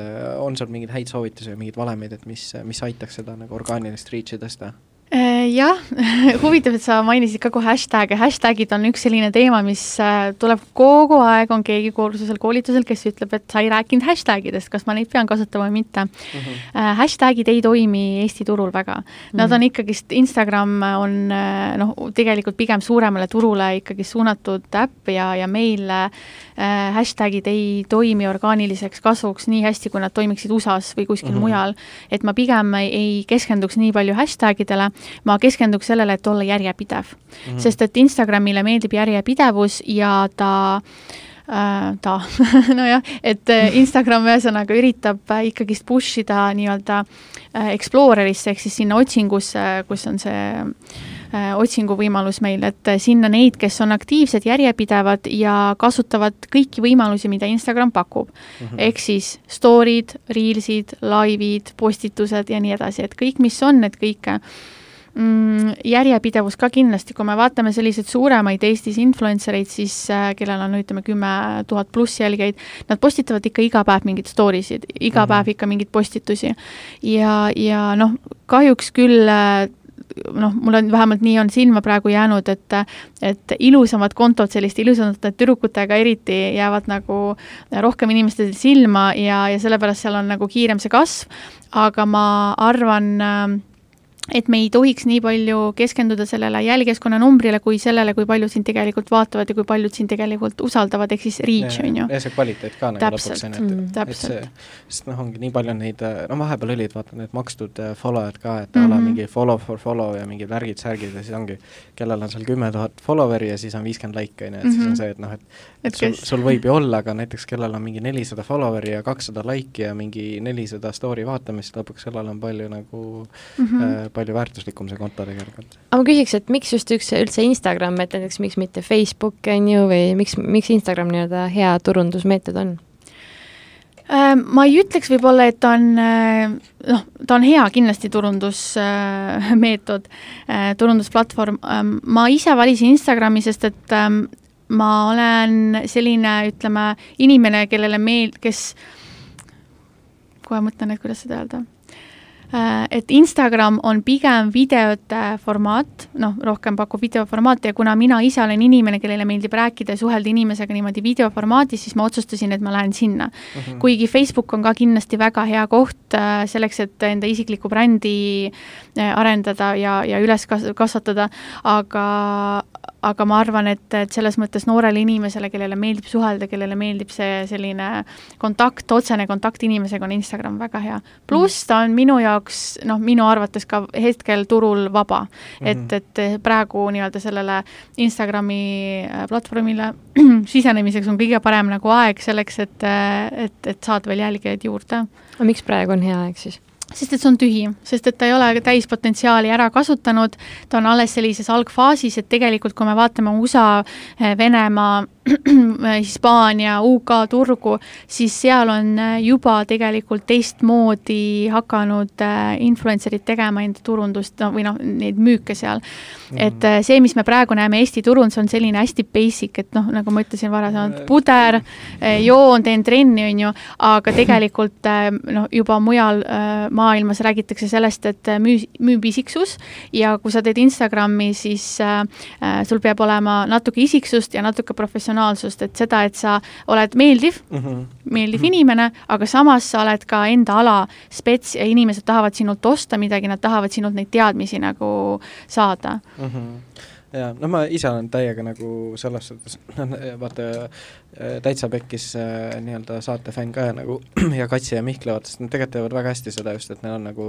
S1: on sul mingeid häid soovitusi või mingeid valemeid, et mis, mis aitaks seda nagu orgaanilist reach'i tõsta?
S3: Äh, jah, huvitav, et sa mainisid ka kohe hashtag'e, hashtag'id on üks selline teema, mis äh, tuleb kogu aeg, on keegi kursusel, koolitusel, kes ütleb, et sa ei rääkinud hashtag idest, kas ma neid pean kasutama või mitte mm. -hmm. Hashtag'id ei toimi Eesti turul väga. Nad mm -hmm. on ikkagist, Instagram on noh, tegelikult pigem suuremale turule ikkagi suunatud äpp ja, ja meil hashtag'id ei toimi orgaaniliseks kasvuks nii hästi, kui nad toimiksid USA-s või kuskil mm -hmm. mujal. et ma pigem ei, ei keskenduks nii palju hashtag idele ma keskenduks sellele, et olla järjepidev mm. -hmm. sest et Instagramile meeldib järjepidevus ja ta äh, ta nojah, et äh, Instagram ühesõnaga üritab äh, ikkagist push ida nii-öelda äh, Explorerisse ehk siis sinna otsingusse, kus on see otsinguvõimalus meil, et sinna neid, kes on aktiivsed, järjepidevad ja kasutavad kõiki võimalusi, mida Instagram pakub mm -hmm.. ehk siis story'd, reels'id, laivid, postitused ja nii edasi, et kõik, mis on, et kõike järjepidevus ka kindlasti, kui me vaatame selliseid suuremaid Eestis influencer eid, siis äh, kellel on ütleme kümme tuhat pluss jälgijaid, nad postitavad ikka iga päev mingeid story sid, iga mm -hmm. päev ikka mingeid postitusi. ja, ja noh, kahjuks küll äh, noh, mul on vähemalt nii on silma praegu jäänud, et et ilusamad kontod selliste ilusamate tüdrukutega eriti jäävad nagu rohkem inimestele silma ja, ja sellepärast seal on nagu kiirem see kasv, aga ma arvan äh, et me ei tohiks nii palju keskenduda sellele jälgijaskonna numbrile kui sellele, kui paljud sind tegelikult vaatavad ja kui paljud sind tegelikult usaldavad, ehk siis reach, on ju.
S1: ja see kvaliteet ka nagu lõpuks on ju, et, et see, sest noh, ongi nii palju neid, no vahepeal olid vaata need makstud äh, follow'd ka, et mm -hmm. ole mingi follow for follow ja mingid värgid-särgid ja siis ongi, kellel on seal kümme tuhat follower'i ja siis on viiskümmend laiki, on ju, et mm -hmm. siis on mhm. see, et noh, et et, et sul, sul võib ju olla, aga näiteks kellel on mingi nelisada follower'i ja kakssada laiki ja mingi nelisada story vaatamist, lõpuks sellel on palju nagu mm -hmm. äh, palju väärtuslikum see konto tegelikult.
S2: aga ma küsiks, et miks just üks, üldse Instagram, et näiteks miks mitte Facebook, on ju, või miks, miks Instagram nii-öelda hea turundusmeetod on?
S3: Äh, ma ei ütleks võib-olla, et ta on äh, noh, ta on hea kindlasti turundusmeetod, äh, turundusplatvorm. Ähm, ma ise valisin Instagrami, sest et ähm, ma olen selline, ütleme, inimene, kellele meel-, kes kohe mõtlen, et kuidas seda öelda et Instagram on pigem videote formaat, noh, rohkem pakub videoformaati ja kuna mina ise olen inimene, kellele meeldib rääkida ja suhelda inimesega niimoodi videoformaadis, siis ma otsustasin, et ma lähen sinna mm. -hmm. kuigi Facebook on ka kindlasti väga hea koht äh, selleks, et enda isiklikku brändi äh, arendada ja, ja üles kasvatada, aga, aga ma arvan, et, et selles mõttes noorele inimesele, kellele meeldib suhelda, kellele meeldib see selline kontakt, otsene kontakt inimesega, on Instagram väga hea. pluss ta on minu jaoks noh, minu arvates ka hetkel turul vaba mm. -hmm. et, et praegu nii-öelda sellele Instagrami äh, platvormile sisenemiseks on kõige parem nagu aeg selleks, et, et, et saada veel jälgijaid juurde.
S2: aga miks praegu on hea aeg siis?
S3: Sest et see on tühi, sest et ta ei ole täispotentsiaali ära kasutanud, ta on alles sellises algfaasis, et tegelikult kui me vaatame USA, Venemaa, Hispaania, UK turgu, siis seal on äh, juba tegelikult teistmoodi hakanud äh, influencer'id tegema enda turundust, no või noh, neid müüke seal mm. -hmm. et äh, see, mis me praegu näeme Eesti turul, see on selline hästi basic, et noh, nagu ma ütlesin varasemalt, puder, joon, teen trenni, on ju, aga tegelikult noh, juba mujal maailmas räägitakse sellest, et müü-, müüb isiksus ja kui sa teed Instagrami, siis sul peab olema natuke isiksust ja natuke professionaalsust professionaalsust, et seda, et sa oled meeldiv mm, -hmm. meeldiv mm -hmm. inimene, aga samas sa oled ka enda ala spets ja inimesed tahavad sinult osta midagi, nad tahavad sinult neid teadmisi nagu saada mm. -hmm
S1: jaa, no ma ise olen täiega nagu selles suhtes, vaata täitsa pekkis äh, nii-öelda saate fänn ka nagu ja Katsi ja Mihkla, vaata, sest nad tegelikult teevad väga hästi seda just, et neil on nagu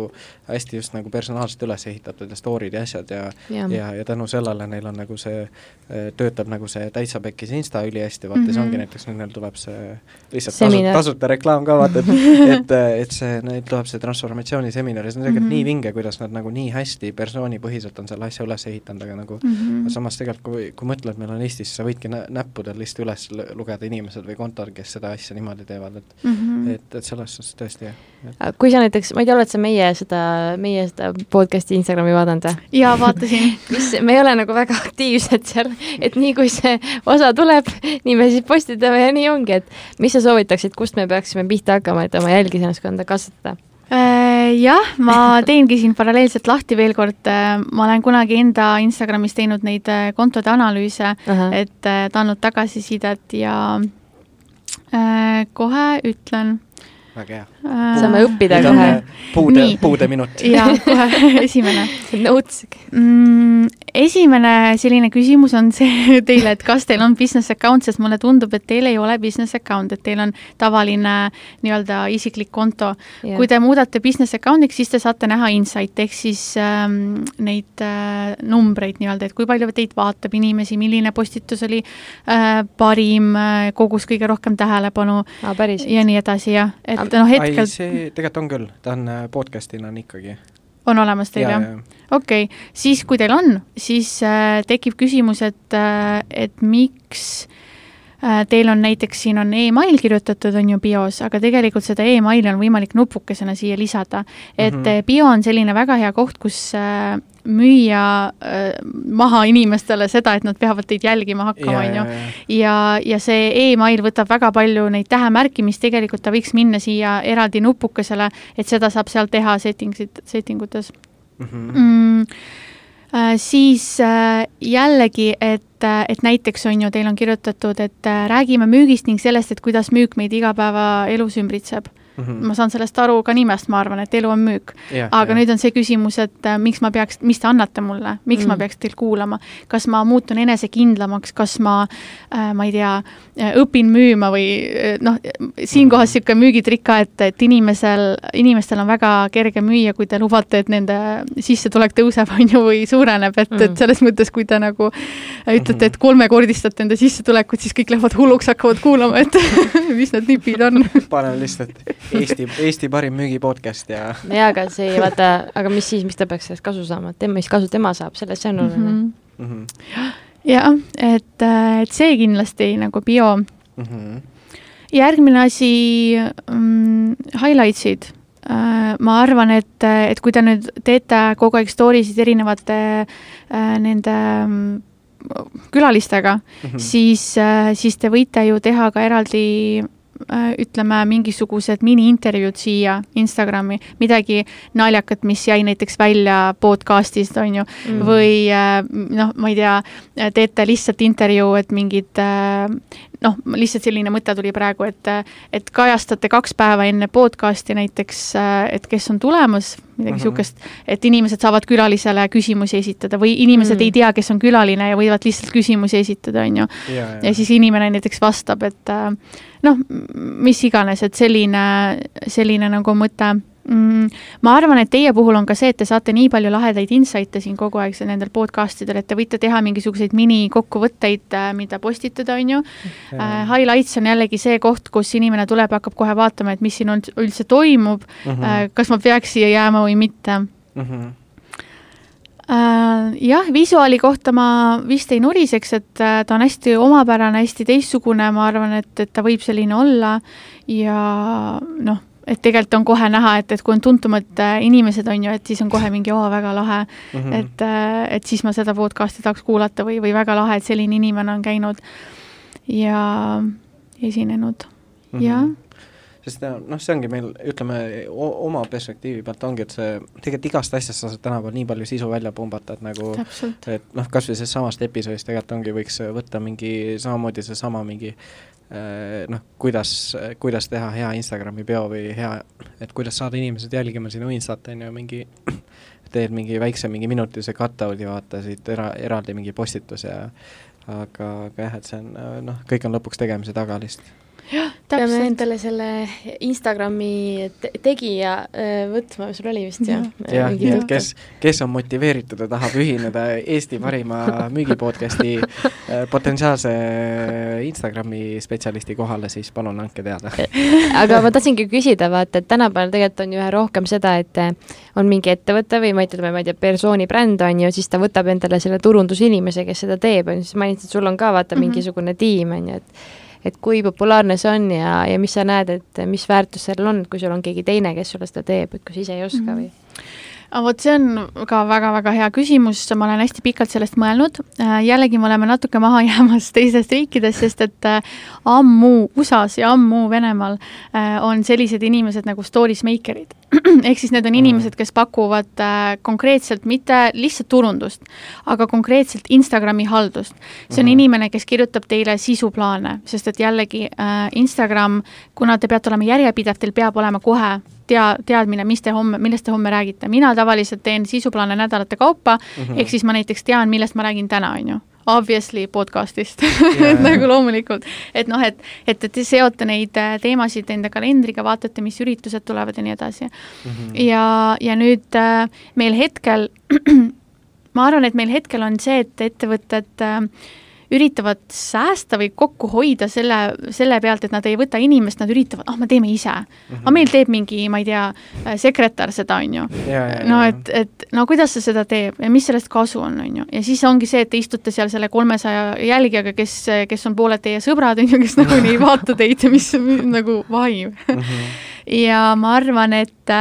S1: hästi just nagu personaalselt üles ehitatud ja story'd ja asjad ja ja, ja, ja tänu sellele neil on nagu see, äh, töötab nagu see täitsa pekkis insta ülihästi, vaata mm, -hmm. see ongi mhm. näiteks nüüd neil tuleb see lihtsalt tasuta, tasuta reklaam ka, vaata, et et, et see, neil tuleb see transformatsiooniseminar ja see on tegelikult mm -hmm. nii vinge, kuidas nad nagu nii hästi persoonipõhiselt on selle asja üles ehitanud, aga nagu mm -hmm mm. samas tegelikult, kui, kui mõtled, meil on Eestis, sa võidki nä-, näppudel lihtsalt üles lugeda inimesed või kontod, kes seda asja niimoodi teevad, et mm -hmm. et, et selles suhtes tõesti jah et....
S2: kui sa näiteks, ma ei tea, oled sa meie seda, meie seda podcast'i Instagrami vaadanud või?
S3: jaa, vaatasin
S2: kus me ei ole nagu väga aktiivsed seal, et nii kui see osa tuleb, nii me siis postitame ja nii ongi, et mis sa soovitaksid, kust me peaksime pihta hakkama, et oma jälgisennaskonda kasvatada?
S3: Äh, jah, ma teengi siin paralleelselt lahti veel kord, äh, ma olen kunagi enda Instagramis teinud neid äh, kontode analüüse uh, -huh. et andnud tagasisidet ja äh, kohe ütlen.
S1: Väga hea.
S2: Saame õppida kohe.
S1: puude, puude minut.
S3: jaa, kohe. Esimene.
S2: Notes.
S3: Mm, esimene selline küsimus on see teile, et kas teil on business account, sest mulle tundub, et teil ei ole business account, et teil on tavaline nii-öelda isiklik konto. Yeah.. kui te muudate business account'iks, siis te saate näha insight ehk siis ähm, neid äh, numbreid nii-öelda, et kui palju teid vaatab inimesi, milline postitus oli äh, parim äh,, kogus kõige rohkem tähelepanu
S2: ah,
S3: ja nii edasi, jah, et noh, hetkel.
S1: see tegelikult on küll, ta on äh, podcast'ina on ikkagi
S3: on olemas teil ja, jah? okei okay., siis kui teil on, siis äh, tekib küsimus, et äh,, et miks äh, Teil on näiteks, siin on email kirjutatud, on ju bios, aga tegelikult seda emaili on võimalik nupukesena siia lisada. et mm -hmm. bio on selline väga hea koht, kus äh, müüa äh, maha inimestele seda, et nad peavad teid jälgima hakkama, on ju. ja, ja see email võtab väga palju neid tähemärki, mis tegelikult ta võiks minna siia eraldi nupukesele, et seda saab seal teha settingsid, setting utes mm. -hmm. Mm, äh, siis äh, jällegi, et, äh, et näiteks on ju, teil on kirjutatud, et äh, räägime müügist ning sellest, et kuidas müük meid igapäevaelus ümbritseb mm. -hmm. ma saan sellest aru ka nimest, ma arvan, et elu on müük yeah,. aga yeah. nüüd on see küsimus, et äh, miks ma peaks, mis te annate mulle, miks mm -hmm. ma peaks teil kuulama, kas ma muutun enesekindlamaks, kas ma äh,, ma ei tea, äh, õpin müüma või äh, noh, siinkohas niisugune mm -hmm. müügitrikk ka, et, et inimesel, inimestel on väga kerge müüa, kui te lubate, et nende sissetulek tõuseb, on ju, või suureneb, et mm, -hmm. et selles mõttes, kui te nagu ütlete, et kolmekordistate enda sissetulekut, siis kõik lähevad hulluks, hakkavad kuulama, et mis need nipid on.
S1: panen lihtsalt Eesti, Eesti parim müügipodcast ja
S2: jaa, aga see, vaata, aga mis siis, miks ta peaks sellest kasu saama, et tema, mis kasu tema saab, sellest see on oluline mm.
S3: -hmm. jah, et, et see kindlasti nagu bio mm. -hmm. järgmine asi mm,, highlights'id äh, ma arvan, et, et kui te nüüd teete kogu aeg story sid erinevate äh, nende mm, külalistega mm, -hmm. siis, äh, siis te võite ju teha ka eraldi Äh, ütleme, mingisugused miniintervjuud siia Instagrami, midagi naljakat, mis jäi näiteks välja podcast'ist, on ju mm., või äh, noh, ma ei tea, teete lihtsalt intervjuu, et mingid äh, noh, lihtsalt selline mõte tuli praegu, et, et kajastate kaks päeva enne podcast'i näiteks, et kes on tulemas, midagi niisugust uh -huh., et inimesed saavad külalisele küsimusi esitada või inimesed mm. ei tea, kes on külaline ja võivad lihtsalt küsimusi esitada, on ju. ja siis inimene näiteks vastab, et noh, mis iganes, et selline, selline nagu mõte mm,? ma arvan, et teie puhul on ka see, et te saate nii palju lahedaid insight'e siin kogu aeg nendel podcast idel, et te võite teha mingisuguseid minikokkuvõtteid, äh, mida postitada, on ju uh,. Highlights on jällegi see koht, kus inimene tuleb hakkab kohe vaatama, et mis siin üldse toimub uh, -huh. uh, kas ma peaks siia jääma või mitte uh. -huh. Uh, jah, visuaali kohta ma vist ei nuriseks, et ta on hästi omapärane, hästi teistsugune, ma arvan, et, et ta võib selline olla ja noh et tegelikult on kohe näha, et, et kui on tuntumad äh, inimesed, on ju, et siis on kohe mingi oo, väga lahe mm, -hmm. et, äh, et siis ma seda podcast'i tahaks kuulata või, või väga lahe, et selline inimene on käinud ja esinenud mm, -hmm. jah
S1: sest äh, noh, see ongi meil, ütleme, oma perspektiivi pealt ongi, et see, tegelikult igast asjast sa saad tänapäeval nii palju sisu välja pumbata, et nagu Täpselt. et noh, kas või sellest samast episoodist tegelikult ongi, võiks võtta mingi samamoodi seesama mingi noh, kuidas, kuidas teha hea Instagrami peo või hea, et kuidas saada inimesed jälgima sinu Instat, on ju, mingi teed mingi väikse mingi minutise cut-out'i, vaata siit era, eraldi mingi postituse ja aga, aga jah, et see on noh, kõik on lõpuks tegemise taga lihtsalt
S2: jah, peame endale selle Instagrami te tegija äh, võtma, sul oli vist jah?
S1: jah, nii et kes, kes on motiveeritud ja tahab ühineda Eesti parima müügipodcasti äh, potentsiaalse Instagrami spetsialisti kohale, siis palun andke teada.
S2: aga ma tahtsingi küsida, vaata, et tänapäeval tegelikult on ju üha rohkem seda, et äh, on mingi ettevõte või ma ütleme, ma ei tea, persooni bränd on ju, siis ta võtab endale selle turundusinimese, kes seda teeb, on ju, siis mainisid, sul on ka vaata -hmm. mingisugune tiim, on ju, et et kui populaarne see on ja, ja mis sa näed, et mis väärtus sellel on, kui sul on keegi teine, kes sulle seda teeb, et kui sa ise ei oska mm -hmm. või?
S3: vot see on ka väga-väga hea küsimus, ma olen hästi pikalt sellest mõelnud. Äh, jällegi me oleme natuke maha jäämas teistest riikidest, sest et äh, ammu USA-s ja ammu Venemaal äh, on sellised inimesed nagu stories maker'id. ehk siis need on inimesed, kes pakuvad konkreetselt mitte lihtsalt turundust, aga konkreetselt Instagrami haldust. see on inimene, kes kirjutab teile sisuplaane, sest et jällegi Instagram, kuna te peate olema järjepidev, teil peab olema kohe tea, teadmine, mis te homme, millest te homme räägite, mina tavaliselt teen sisuplaane nädalate kaupa mm, -hmm. ehk siis ma näiteks tean, millest ma räägin täna, on ju obviously podcast'ist yeah. nagu loomulikult, et noh, et, et, et te seote neid äh, teemasid enda kalendriga, vaatate, mis üritused tulevad ja nii edasi mm. -hmm. ja, ja nüüd äh, meil hetkel ma arvan, et meil hetkel on see, et ettevõtted äh, üritavad säästa või kokku hoida selle, selle pealt, et nad ei võta inimest, nad üritavad, ah me teeme ise mm. -hmm. aga meil teeb mingi, ma ei tea, sekretär seda, on ju. no et, et no kuidas see seda teeb ja mis sellest kasu on, on ju. ja siis ongi see, et te istute seal selle kolmesaja jälgijaga, kes, kes on pooled teie sõbrad, on ju, kes nagunii ei vaata teid ja mis nagu vaim mm. -hmm. ja ma arvan, et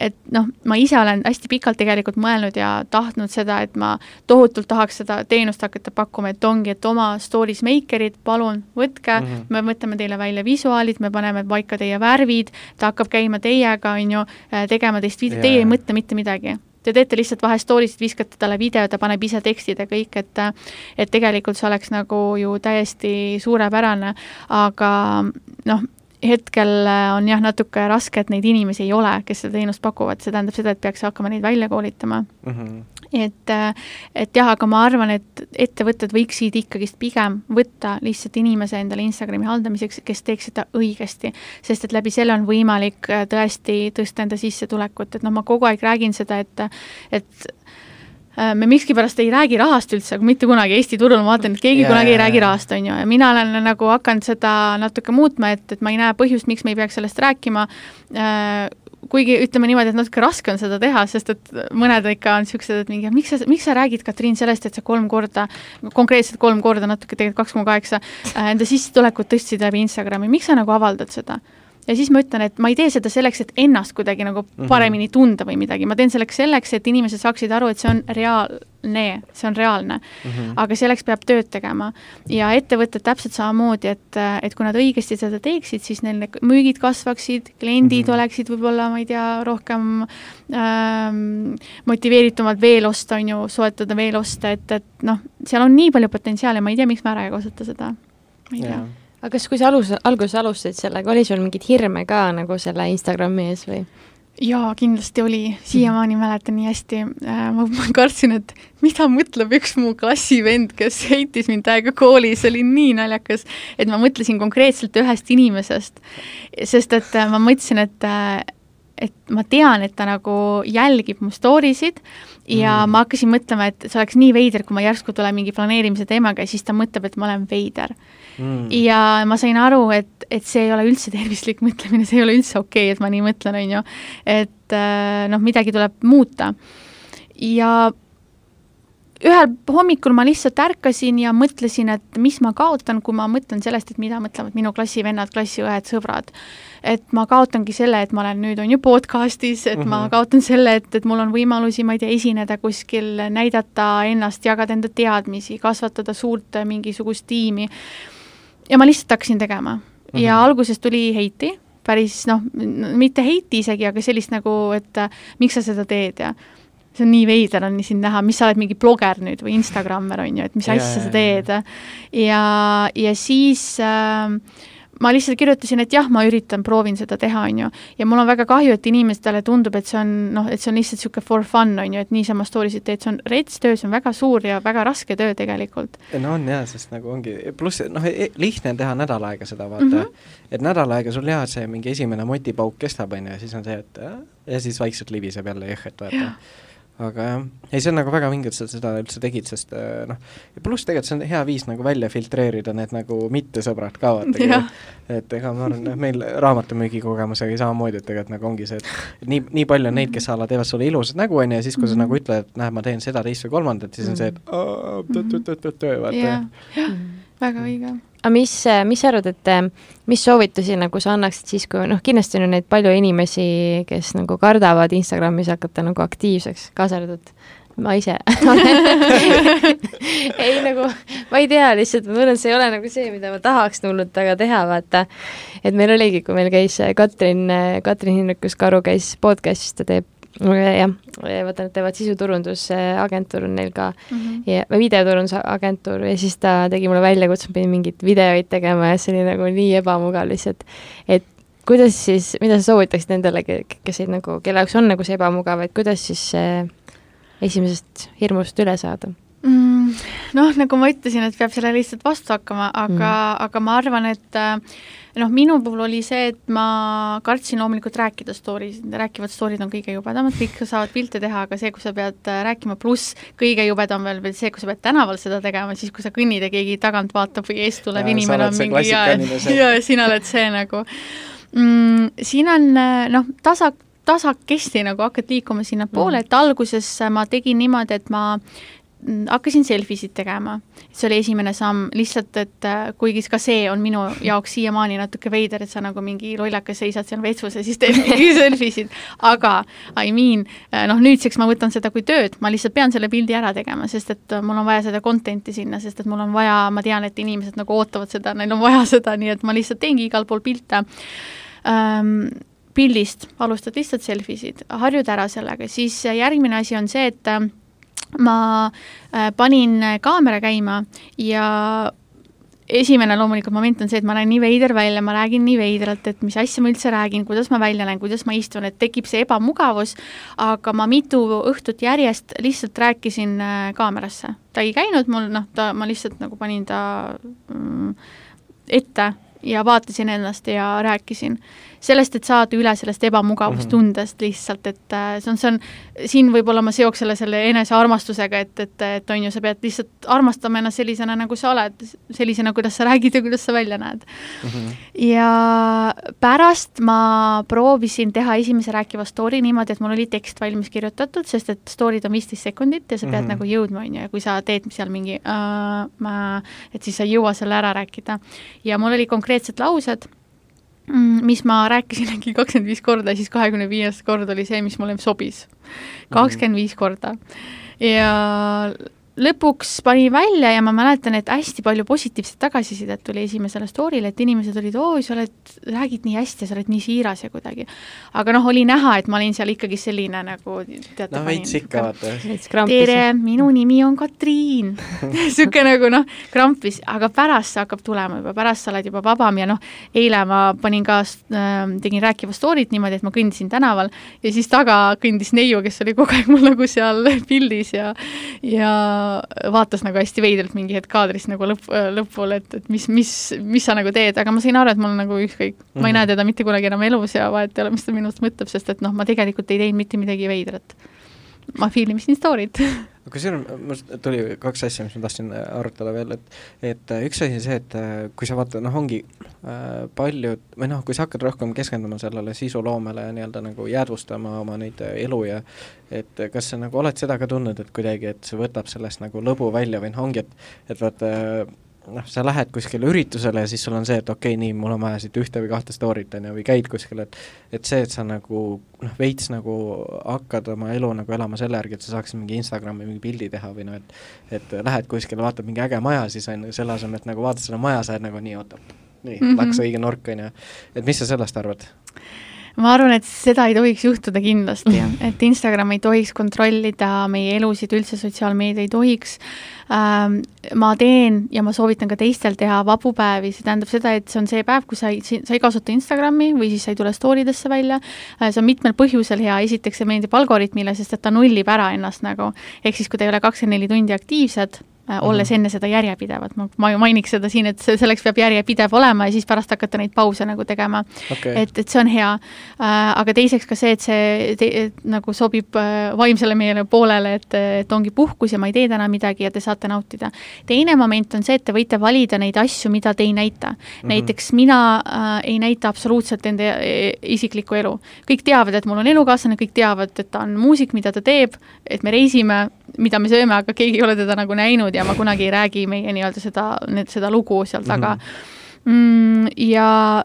S3: et noh, ma ise olen hästi pikalt tegelikult mõelnud ja tahtnud seda, et ma tohutult tahaks seda teenust hakata pakkuma, et ongi, et oma stories maker'id, palun võtke. Mm, -hmm. me mõtleme teile välja visuaalid, me paneme paika teie värvid, ta hakkab käima teiega, on ju, äh, tegema teist videot, teie ei mõtle mitte midagi. Te teete lihtsalt vahest story'sid, viskate talle video, ta paneb ise tekstid ja kõik, et et tegelikult see oleks nagu ju täiesti suurepärane, aga noh, hetkel äh, on jah, natuke raske, et neid inimesi ei ole, kes seda teenust pakuvad, see tähendab seda, et peaks hakkama neid välja koolitama mm. -hmm. et, äh, et jah, aga ma arvan, et ettevõtted võiksid ikkagist pigem võtta lihtsalt inimese endale Instagrami haldamiseks, kes teeks seda õigesti. sest et läbi selle on võimalik äh, tõesti tõsta enda sissetulekut, et noh, ma kogu aeg räägin seda, et et me miskipärast ei räägi rahast üldse, aga mitte kunagi Eesti turul ma vaatan, et keegi yeah. kunagi ei räägi rahast, on ju, ja mina olen nagu hakanud seda natuke muutma, et, et ma ei näe põhjust, miks me ei peaks sellest rääkima äh,, kuigi ütleme niimoodi, et natuke raske on seda teha, sest et mõned ikka on niisugused, et mingi, miks sa, miks sa räägid, Katriin, sellest, et sa kolm korda, konkreetselt kolm korda, natuke tegelikult kaks koma kaheksa, äh, enda sissetulekut tõstsid läbi Instagrami, miks sa nagu avaldad seda? Ja siis ma ütlen, et ma ei tee seda selleks, et ennast kuidagi nagu mhm. paremini tunda või midagi, ma teen selleks selleks, et inimesed saaksid aru, et see on reaalne, see on reaalne mm. -hmm. aga selleks peab tööd tegema. ja ettevõtted täpselt samamoodi, et, et kui nad õigesti seda teeksid, siis neil need müügid kasvaksid, kliendid mm -hmm. oleksid võib-olla, ma ei tea, rohkem ähm, motiveeritumad veel osta, on ju, soetada veel osta, et, et noh, seal on nii palju potentsiaali, ma ei tea, miks me ära ei kasuta seda. ma ei tea yeah
S2: aga kas, kui sa alus, alguses alustasid sellega, oli sul mingeid hirme ka nagu selle Instagrami ees või?
S3: jaa, kindlasti oli, siiamaani mäletan nii hästi, äh, ma, kartsin, et mida mõtleb üks mu klassivend, kes heitis mind täiega koolis, see oli nii naljakas, et ma mõtlesin konkreetselt ühest inimesest, sest et äh, ma mõtlesin, et äh, et ma tean, et ta nagu jälgib mu story sid ja mm. ma hakkasin mõtlema, et see oleks nii veider, kui ma järsku tulen mingi planeerimise teemaga ja siis ta mõtleb, et ma olen veider mm.. ja ma sain aru, et, et see ei ole üldse tervislik mõtlemine, see ei ole üldse okei okay,, et ma nii mõtlen, on ju. et äh, noh, midagi tuleb muuta. ja ühel hommikul ma lihtsalt ärkasin ja mõtlesin, et mis ma kaotan, kui ma mõtlen sellest, et mida mõtlevad minu klassivennad, klassiõed, sõbrad. et ma kaotangi selle, et ma olen nüüd, on ju, podcast'is, et mm -hmm. ma mhm. kaotan selle, et, et mul on võimalusi, ma ei tea, esineda kuskil, näidata ennast, jagada enda teadmisi, kasvatada suurt mingisugust tiimi. ja ma lihtsalt hakkasin tegema mm. -hmm. ja alguses tuli heiti, päris noh, mitte heiti isegi, aga sellist nagu, et miks sa seda teed ja see on nii veider on sind näha, mis sa oled mingi bloger nüüd või Instagrammer on ju, et mis asja sa teed. ja, ja siis äh, ma lihtsalt kirjutasin, et jah, ma üritan, proovin seda teha, on ju. ja mul on väga kahju, et inimestele tundub, et see on noh, et see on lihtsalt niisugune for fun, on ju, et niisama story sid teed, see on rets töö, see on väga suur ja väga raske töö tegelikult.
S1: no on jaa, sest nagu ongi, pluss noh, e-, lihtne on teha nädal aega seda, vaata mm. -hmm. et nädal aega sul jaa, see mingi esimene motipauk kestab, on ju, ja siis on see, et ja siis vaikselt libiseb jälle jõhhet, vaata ja aga jah, ei see on nagu väga vinge, et sa seda üldse tegid, sest äh, noh, ja pluss tegelikult see on hea viis nagu välja filtreerida need nagu mittesõbrad ka vaata, et ega ma arvan, noh meil raamatümüügi kogemusega samamoodi, et tegelikult nagu ongi see, et nii, nii palju on neid, kes a la teevad sulle ilusat nägu, on ju, ja siis, kui sa mm nagu ütled, et näed, ma teen seda, teist või kolmandat, siis on see, et
S3: tõ-tõ-tõ-tõ, vaata. jah, väga õige
S2: aga mis, mis sa arvad, et mis soovitusi nagu sa annaksid siis, kui noh, kindlasti on ju neid palju inimesi, kes nagu kardavad Instagramis hakata nagu aktiivseks, kaasa arvatud ma ise ei nagu, ma ei tea, lihtsalt ma tunnen, see ei ole nagu see, mida ma tahaks hullult väga teha, vaata. et meil oligi, kui meil käis Katrin, Katrin Hinrikus Karu käis podcast'is, ta teeb jah, vaata nad teevad sisuturundusagentuur on neil ka mm -hmm. ja videoturundusagentuur ja siis ta tegi mulle väljakutse, ma pidin mingeid videoid tegema ja see oli nagu nii ebamugav lihtsalt. et kuidas siis, mida sa soovitaksid nendele, kes ei nagu, kelle jaoks on nagu see ebamugav, et kuidas siis esimesest hirmust üle saada
S3: mm,? Noh, nagu ma ütlesin, et peab selle lihtsalt vastu hakkama, aga mm., aga ma arvan, et äh, noh, minu puhul oli see, et ma kartsin loomulikult rääkida story'sid, rääkivad story'd on kõige jubedamad, kõik saavad pilte teha, aga see, kui sa pead äh, rääkima, pluss kõige jubedam veel veel see, kui sa pead tänaval seda tegema, siis kui sa kõnnid ja keegi tagant vaatab või eest tuleb inimene on mingi ja, ja sina oled see nagu mm,. siin on äh, noh, tasa, tasakesti nagu hakkad liikuma sinnapoole mm., et alguses ma tegin niimoodi, et ma Mm, hakkasin selfisid tegema, see oli esimene samm, lihtsalt et äh, kuigi ka see on minu jaoks siiamaani natuke veider, et sa nagu mingi lollakas seisad seal vetsus ja siis teed mingi selfisid, aga I mean, äh, noh, nüüdseks ma võtan seda kui tööd, ma lihtsalt pean selle pildi ära tegema, sest et äh, mul on vaja seda content'i sinna, sest et mul on vaja, ma tean, et inimesed nagu ootavad seda, neil on vaja seda, nii et ma lihtsalt teengi igal pool pilte. Ähm, pildist, alustad lihtsalt selfisid, harjud ära sellega, siis järgmine asi on see, et ma äh, panin kaamera käima ja esimene loomulikult moment on see, et ma näen nii veider välja, ma räägin nii veidralt, et mis asja ma üldse räägin, kuidas ma välja näen, kuidas ma istun, et tekib see ebamugavus, aga ma mitu õhtut järjest lihtsalt rääkisin äh, kaamerasse. ta ei käinud mul, noh, ta, ma lihtsalt nagu panin ta mm, ette ja vaatasin ennast ja rääkisin sellest, et saada üle sellest ebamugavustundest mm -hmm. lihtsalt, et äh, see on, see on, siin võib-olla ma seoks selle, selle enesearmastusega, et, et, et on ju, sa pead lihtsalt armastama ennast sellisena, nagu sa oled, sellisena, kuidas sa räägid ja kuidas sa välja näed mm. -hmm. ja pärast ma proovisin teha esimese rääkiva story niimoodi, et mul oli tekst valmis kirjutatud, sest et story'd on viisteist sekundit ja sa pead mm -hmm. nagu jõudma, on ju, ja kui sa teed seal mingi uh, ma, et siis sa ei jõua selle ära rääkida. ja mul oli konkreetsed laused mis ma rääkisin äkki kakskümmend viis korda, siis kahekümne viies kord oli see, mis mulle sobis. kakskümmend viis korda. ja lõpuks pani välja ja ma mäletan, et hästi palju positiivset tagasisidet tuli esimesele story'le, et inimesed olid, oo, sa oled, räägid nii hästi ja sa oled nii siiras ja kuidagi. aga noh, oli näha, et ma olin seal ikkagi selline nagu teate,
S1: no veits ikka
S3: vaata. tere, minu nimi on Katriin niisugune nagu noh, krampis, aga pärast see hakkab tulema juba, pärast sa oled juba vabam ja noh, eile ma panin ka äh,, tegin rääkiva story't niimoodi, et ma kõndisin tänaval ja siis taga kõndis neiu, kes oli kogu aeg mul nagu seal pildis ja ja vaatas nagu hästi veidralt mingi hetk kaadris nagu lõpp, lõpul, et, et mis, mis, mis sa nagu teed, aga ma sain aru, et mul on nagu ükskõik mm, -hmm. ma ei mhm. näe teda mitte kunagi enam elus ja vahet ei ole, mis ta minust mõtleb, sest et noh, ma tegelikult ei teinud mitte midagi veidrat. ma filmisin story't
S1: kusjuures mul tuli kaks asja, mis ma tahtsin äh, arutada veel, et et äh, üks asi on see, et äh, kui sa vaatad, noh, ongi äh, paljud, või noh, kui sa hakkad rohkem keskenduma sellele sisuloomele ja nii-öelda nagu jäädvustama oma neid elu ja et kas sa nagu oled seda ka tundnud, et kuidagi, et see võtab sellest nagu lõbu välja või noh, ongi, et et vaata äh, noh, sa lähed kuskile üritusele ja siis sul on see, et okei okay,, nii, mul on vaja siit ühte või kahte story't, on ju, või käid kuskil, et et see, et sa nagu noh, veits nagu hakkad oma elu nagu elama selle järgi, et sa saaksid mingi Instagrami mingi pildi teha või noh, et et lähed kuskile, vaatad mingi äge maja, siis on ju, selle asemel, et nagu vaatad seda maja, sa oled nagu nii, oot-oot, nii mm, -hmm. laksa õige nurk, on ju. et mis sa sellest arvad?
S3: Ma arvan, et seda ei tohiks juhtuda kindlasti, et Instagram ei tohiks kontrollida meie elusid, üldse sotsiaalmeedia ei tohiks ähm,. ma teen ja ma soovitan ka teistel teha vabu päevi, see tähendab seda, et see on see päev, kui sa ei, sa ei kasuta Instagrami või siis sa ei tule story desse välja äh,. see on mitmel põhjusel hea, esiteks see meeldib algoritmile, sest et ta nullib ära ennast nagu, ehk siis kui te ei ole kakskümmend neli tundi aktiivsed olles mm -hmm. enne seda järjepidevat, ma, ma mainiks seda siin, et see, selleks peab järjepidev olema ja siis pärast hakata neid pause nagu tegema okay.. et, et see on hea äh,. aga teiseks ka see, et see te, et, nagu sobib äh, vaimsele meele poolele, et, et ongi puhkus ja ma ei tee täna midagi ja te saate nautida. teine moment on see, et te võite valida neid asju, mida te ei näita mm. -hmm. näiteks mina äh, ei näita absoluutselt enda e, isiklikku elu. kõik teavad, et mul on elukaaslane, kõik teavad, et ta on muusik, mida ta teeb, et me reisime, mida me sööme, aga keegi ei ole teda nagu näinud ja ma kunagi ei räägi meie nii-öelda seda, seda lugu seal taga mm. -hmm. ja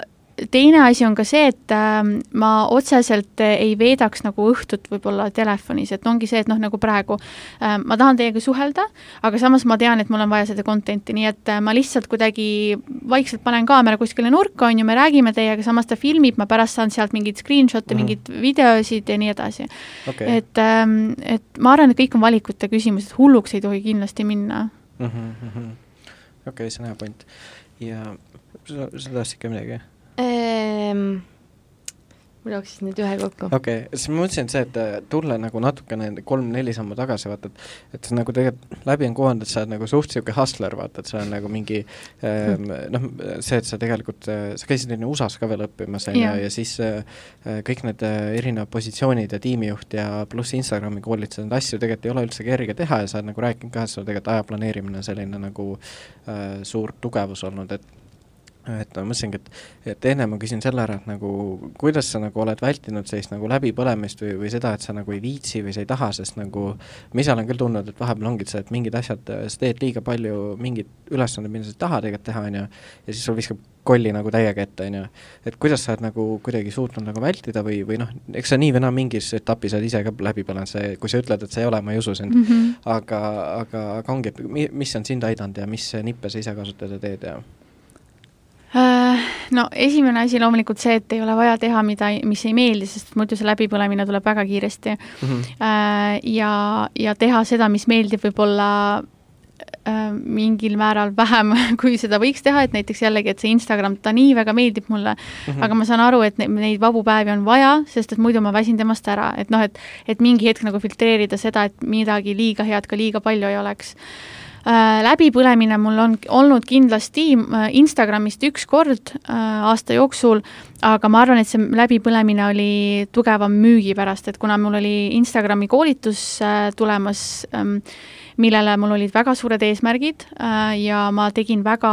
S3: teine asi on ka see, et äh, ma otseselt ei veedaks nagu õhtut võib-olla telefonis, et ongi see, et noh, nagu praegu äh, ma tahan teiega suhelda, aga samas ma tean, et mul on vaja seda content'i, nii et äh, ma lihtsalt kuidagi vaikselt panen kaamera kuskile nurka, on ju, me räägime teiega, samas ta filmib, ma pärast saan sealt mingeid screenshot'e mm, -hmm. mingeid videosid ja nii edasi okay.. et ähm,, et ma arvan, et kõik on valikute küsimus, et hulluks ei tohi kindlasti minna mm.
S1: -hmm. okei okay,, see on hea point. ja sa, sa tahtsid ka midagi?
S2: Ehm,? mul jooksis nüüd ühe kokku.
S1: okei okay., siis ma mõtlesin, et see, et äh, tulla nagu natukene kolm-neli sammu tagasi, vaata, et et sa nagu tegelikult läbi on kohanud, et sa oled nagu suht niisugune hustler, vaata, et sa oled nagu mingi ähm, noh, see, et sa tegelikult, äh, sa käisid enne USA-s ka veel õppimas, on ju, ja siis äh, kõik need erinevad positsioonid ja tiimijuht ja pluss Instagrami koolitused, neid asju tegelikult ei ole üldse kerge teha ja sa oled nagu rääkinud ka, et sul tegelikult aja planeerimine selline nagu äh, suur tugevus olnud, et et ma mõtlesingi, et, et enne ma küsin selle ära, et nagu kuidas sa nagu oled vältinud sellist nagu läbipõlemist või, või seda, et sa nagu ei viitsi või sa ei taha, sest nagu ma ise olen küll tundnud, et vahepeal ongi see, et mingid asjad, sa teed liiga palju mingeid ülesandeid, mida sa ei taha tegelikult teha, on ju, ja siis sul viskab kolli nagu täiega ette, on ju. et kuidas sa oled nagu kuidagi suutnud nagu vältida või, või noh, eks sa nii või naa mingis etapis oled ise ka läbi põlenud, see, kui sa ütled, et see ei ole, ma ei usu sind mm, -hmm. aga, aga, aga ongi, et mi, mis on sind aidanud ja mis nippe sa ise kasutad ja teed ja
S3: Äh, no esimene asi loomulikult see, et ei ole vaja teha, mida, mis ei meeldi, sest muidu see läbipõlemine tuleb väga kiiresti mm. -hmm. ja, ja teha seda, mis meeldib võib-olla äh, mingil määral vähem, kui seda võiks teha, et näiteks jällegi, et see Instagram, ta nii väga meeldib mulle mm, -hmm. aga ma saan aru, et neid, neid vabu päevi on vaja, sest et muidu ma väsin temast ära, et noh, et et mingi hetk nagu filtreerida seda, et midagi liiga head ka liiga palju ei oleks läbipõlemine mul on olnud kindlasti äh, Instagramist üks kord äh, aasta jooksul, aga ma arvan, et see läbipõlemine oli tugevam müügi pärast, et kuna mul oli Instagrami koolitus tulemas, ähm, millele mul olid väga suured eesmärgid ja ma tegin väga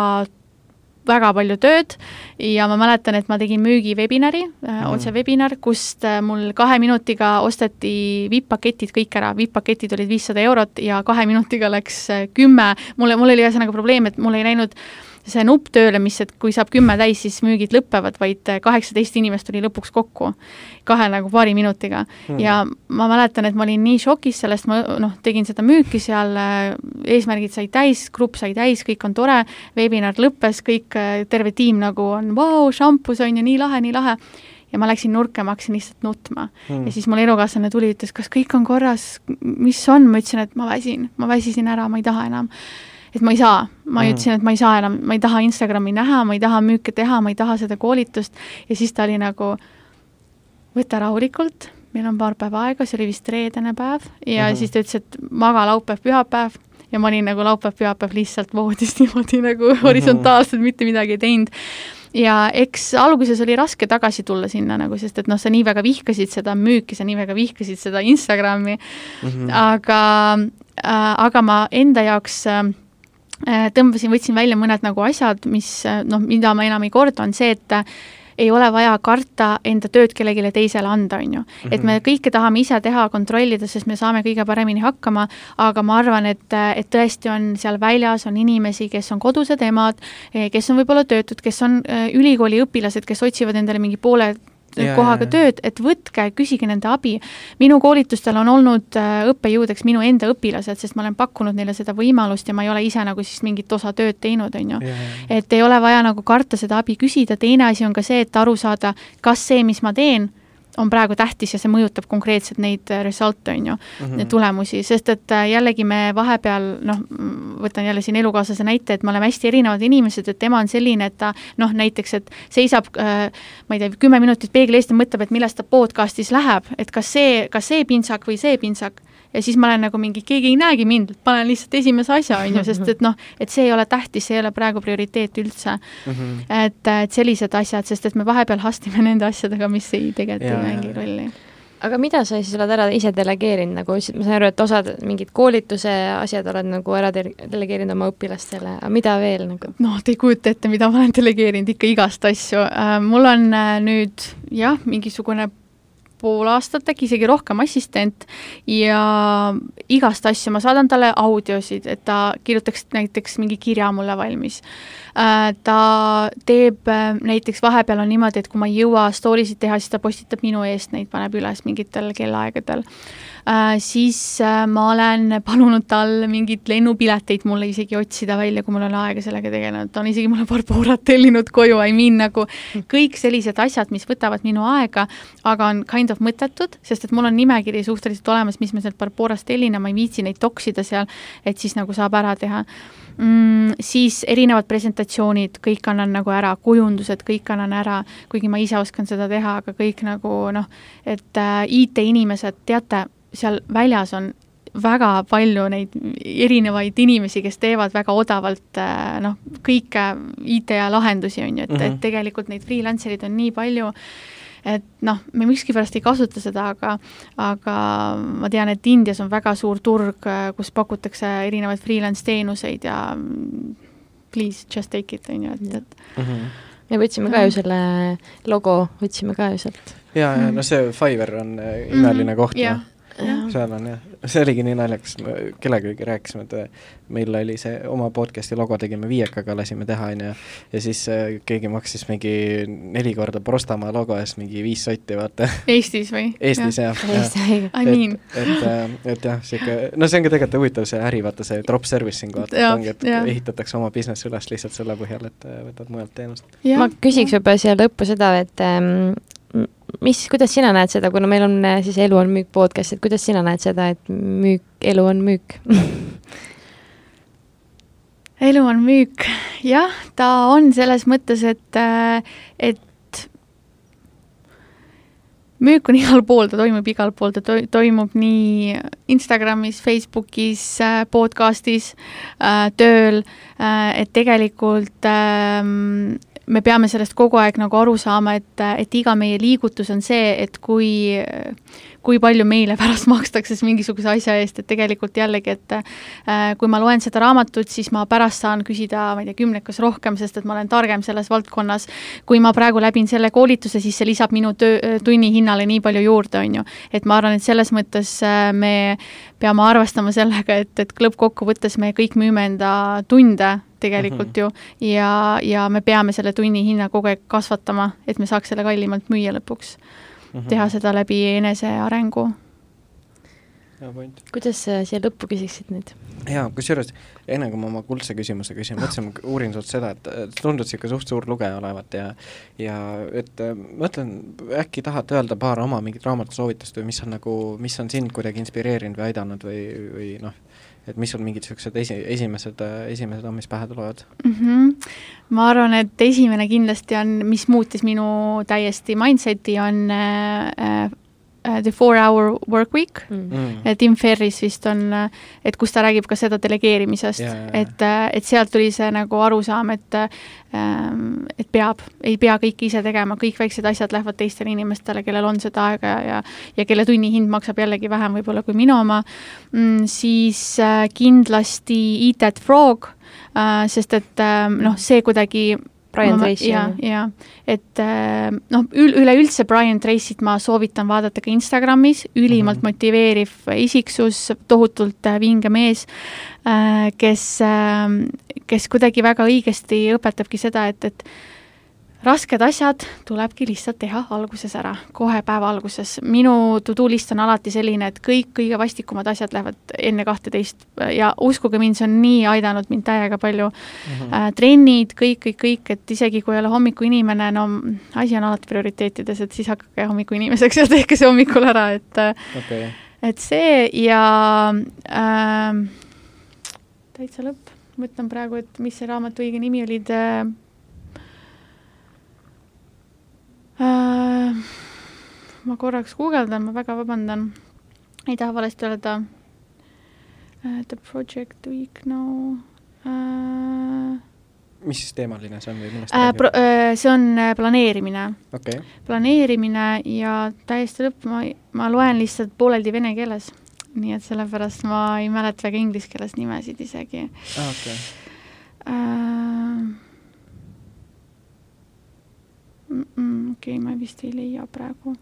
S3: väga palju tööd ja ma mäletan, et ma tegin müügivebinari mm., otse webinar, kust äh, mul kahe minutiga osteti vipp-paketid kõik ära, vipp-paketid olid viissada eurot ja kahe minutiga läks äh, kümme, mulle, mul oli ühesõnaga probleem, et mul ei läinud äh, see nupp tööle, mis, et kui saab kümme täis, siis müügid lõpevad, vaid kaheksateist inimest tuli lõpuks kokku kahe nagu paari minutiga hmm. ja ma mäletan, et ma olin nii šokis sellest, ma noh, tegin seda müüki seal, eesmärgid said täis, grupp sai täis, kõik on tore, veebinar lõppes, kõik, terve tiim nagu on vau, šampus on ju, nii lahe, nii lahe. Ja ma läksin nurka, ma hakkasin lihtsalt nutma. Hmm.. ja siis mul elukaaslane tuli, ütles, kas kõik on korras, mis on, ma ütlesin, et ma väsin, ma väsisin ära, ma ei taha enam. Et ma ei saa, ma mm. ütlesin, et ma ei saa enam, ma ei taha Instagrami näha, ma ei taha müüke teha, ma ei taha seda koolitust. Ja siis ta oli nagu, võta rahulikult, meil on paar päeva aega, see oli vist reedene päev. Ja mm -hmm. siis ta ütles, et maga laupäev, pühapäev ja ma olin nagu laupäev-pühapäev lihtsalt voodis niimoodi nagu horisontaalselt mitte midagi ei teinud ja eks alguses oli raske tagasi tulla sinna nagu, sest et noh, sa nii väga vihkasid seda müüki, sa nii väga vihkasid seda Instagrami mm, -hmm. aga äh,, aga ma enda jaoks äh, tõmbasin, võtsin välja mõned nagu asjad, mis äh, noh, mida ma enam ei korda, on see, et ei ole vaja karta enda tööd kellelegi teisele anda, on ju. et me mhm. kõike tahame ise teha, kontrollida, sest me saame kõige paremini hakkama, aga ma arvan, et, et tõesti on seal väljas, on inimesi, kes on kodused emad, kes on võib-olla töötud, kes on ülikooli õpilased, kes otsivad endale mingi poole ja, kohaga ja, tööd, et võtke, küsige nende abi. minu koolitustel on olnud äh, õppejõudeks minu enda õpilased, sest ma olen pakkunud neile seda võimalust ja ma ei ole ise nagu siis mingit osa tööd teinud, on ju. et ei ole vaja nagu karta seda abi küsida, teine asi on ka see, et aru saada, kas see, mis ma teen, on praegu tähtis ja see mõjutab konkreetselt neid result'e, on ju mm, -hmm. neid tulemusi, sest et äh, jällegi me vahepeal noh, võtan jälle siin elukaaslase näite, et me oleme hästi erinevad inimesed, et tema on selline, et ta noh, näiteks, et seisab äh, ma ei tea, kümme minutit peegli eest ja mõtleb, et millest ta podcast'is läheb, et kas see, kas see pintsak või see pintsak ja siis ma olen nagu mingi, keegi ei näegi mind, panen lihtsalt esimese asja, on ju, sest et noh, et see ei ole tähtis, see ei ole praegu prioriteet üldse mm. -hmm. et, et sellised asjad, sest et me vahepeal hastime nende asjadega, mis ei, tegelikult ei mängi rolli
S2: aga mida sa siis oled ära ise delegeerinud, nagu ma saan aru, et osad mingid koolituse asjad oled nagu ära delegeerinud oma õpilastele, aga mida veel nagu?
S3: noh, te ei kujuta ette, mida ma olen delegeerinud ikka igast asju äh,, mul on äh, nüüd jah, mingisugune pool aastat, äkki isegi rohkem assistent ja igast asju, ma saadan talle audiosid, et ta kirjutaks näiteks mingi kirja mulle valmis. Äh, ta teeb äh, näiteks vahepeal on niimoodi, et kui ma ei jõua story sid teha, siis ta postitab minu eest neid, paneb üles mingitel kellaaegadel siis äh, ma olen palunud tal mingeid lennupileteid mulle isegi otsida välja, kui mul on aega sellega tegelenud, ta on isegi mulle Barbarat tellinud koju, I mean nagu kõik sellised asjad, mis võtavad minu aega, aga on kind of mõttetud, sest et mul on nimekiri suhteliselt olemas, mis ma sealt Barbarast tellin ja ma ei viitsi neid toksida seal, et siis nagu saab ära teha mm,. siis erinevad presentatsioonid, kõik annan nagu ära, kujundused, kõik annan ära, kuigi ma ise oskan seda teha, aga kõik nagu noh, et äh, IT-inimesed, teate, seal väljas on väga palju neid erinevaid inimesi, kes teevad väga odavalt äh, noh, kõike IT-lahendusi, on ju, et mm, -hmm. et mhm. tegelikult neid freelancereid on nii palju, et noh, me miskipärast ei kasuta seda, aga aga ma tean, et Indias on väga suur turg, äh, kus pakutakse erinevaid freelance teenuseid ja please just take it, on ju, et, et
S2: mm -hmm. me võtsime ka ju selle logo, võtsime ka ju sealt.
S1: ja, ja no see Fiverr on äh, imeline mm -hmm. koht yeah. ja seal on jah, see oligi nii naljakas, me kellegagi rääkisime, et meil oli see oma podcast'i logo tegime viiekaga, lasime teha, on ju, ja siis äh, keegi maksis mingi neli korda Prostamaa logo eest mingi viis sotti, vaata.
S3: Eestis või?
S1: Eestis jah.
S3: I mean.
S1: et, et, äh, et jah, sihuke, no see on ka tegelikult huvitav, see äri, vaata see drop servicing, vaata, et ongi, et ja. ehitatakse oma business üles lihtsalt selle põhjal, et äh, võtad mujalt teenust.
S2: ma küsiks võib-olla siia lõppu seda, et ähm, mis, kuidas sina näed seda, kuna meil on äh, siis Elu on müük podcast, et kuidas sina näed seda, et müük, elu on müük?
S3: Elu on müük, jah, ta on selles mõttes, et, äh, et müük on igal pool, ta toimub igal pool, ta to toimub nii Instagramis, Facebookis, äh, podcastis, tööl, et tegelikult ähm, me peame sellest kogu aeg nagu aru saama, et, et iga meie liigutus on see, et kui, kui palju meile pärast makstakse siis mingisuguse asja eest, et tegelikult jällegi, et äh, kui ma loen seda raamatut, siis ma pärast saan küsida, ma ei tea, kümnekas rohkem, sest et ma olen targem selles valdkonnas. kui ma praegu läbin selle koolituse, siis see lisab minu töö, tunnihinnale nii palju juurde, on ju. et ma arvan, et selles mõttes äh, me peame arvestama sellega, et, et lõppkokkuvõttes me kõik müüme enda tunde tegelikult mm -hmm. ju, ja, ja me peame selle tunni hinna kogu aeg kasvatama, et me saaks selle kallimalt müüa lõpuks mm. -hmm. teha seda läbi enesearengu.
S2: kuidas sa siia lõppu küsiksid nüüd?
S1: jaa, kusjuures enne kui ma oma kuldse küsimuse küsin, mõtlesin, ma uurin sult seda, et tundud niisugune suht suur lugeja olevat ja ja et äh, mõtlen, äkki tahad öelda paar oma mingit raamatusoovitust või mis on nagu, mis on sind kuidagi inspireerinud või aidanud või, või noh, et mis sul mingid niisugused esi, esimesed, esimesed on, mis pähe tulevad
S3: mm? -hmm. ma arvan, et esimene kindlasti on, mis muutis minu täiesti mindset'i, on äh, uh, The Four Hour Work Week mm., mm. Tim Ferris vist on, et kus ta räägib ka seda delegeerimisest yeah,, et, äh, et sealt tuli see nagu arusaam, et ähm, et peab, ei pea kõike ise tegema, kõik väiksed asjad lähevad teistele inimestele, kellel on seda aega ja, ja kelle tunnihind maksab jällegi vähem võib-olla kui minu oma mm,, siis äh, kindlasti Eat That Frog äh,, sest et äh, noh, see kuidagi
S2: Brian Tracy.
S3: ja, ja et äh, noh, üleüldse Brian Tracy't ma soovitan vaadata ka Instagramis, ülimalt mm -hmm. motiveeriv isiksus, tohutult äh, vinge mees, äh, kes, kes kuidagi väga õigesti õpetabki seda, et, et rasked asjad tulebki lihtsalt teha alguses ära, kohe päeva alguses. minu to-do list on alati selline, et kõik kõige vastikumad asjad lähevad enne kahteteist ja uskuge mind, see on nii aidanud mind täiega palju mm. -hmm. Äh, trennid, kõik, kõik, kõik, et isegi kui ei ole hommikuinimene, no asi on alati prioriteetides, et siis hakake hommikuinimeseks ja tehke see hommikul ära, et okay. et see ja äh, täitsa lõpp, mõtlen praegu, et mis see raamatu õige nimi oli, Äh, ma korraks guugeldan, ma väga vabandan, ei taha valesti öelda. Uh, the project week now uh,
S1: mis siis teemaline see on või millest
S3: äh, pro, äh, see on planeerimine
S1: okay..
S3: planeerimine ja täiesti lõpp, ma, ma loen lihtsalt pooleldi vene keeles. nii et sellepärast ma ei mäleta väga inglise keeles nimesid isegi
S1: ah,. Okay.
S3: Äh, okei ma vist ei leia praegu.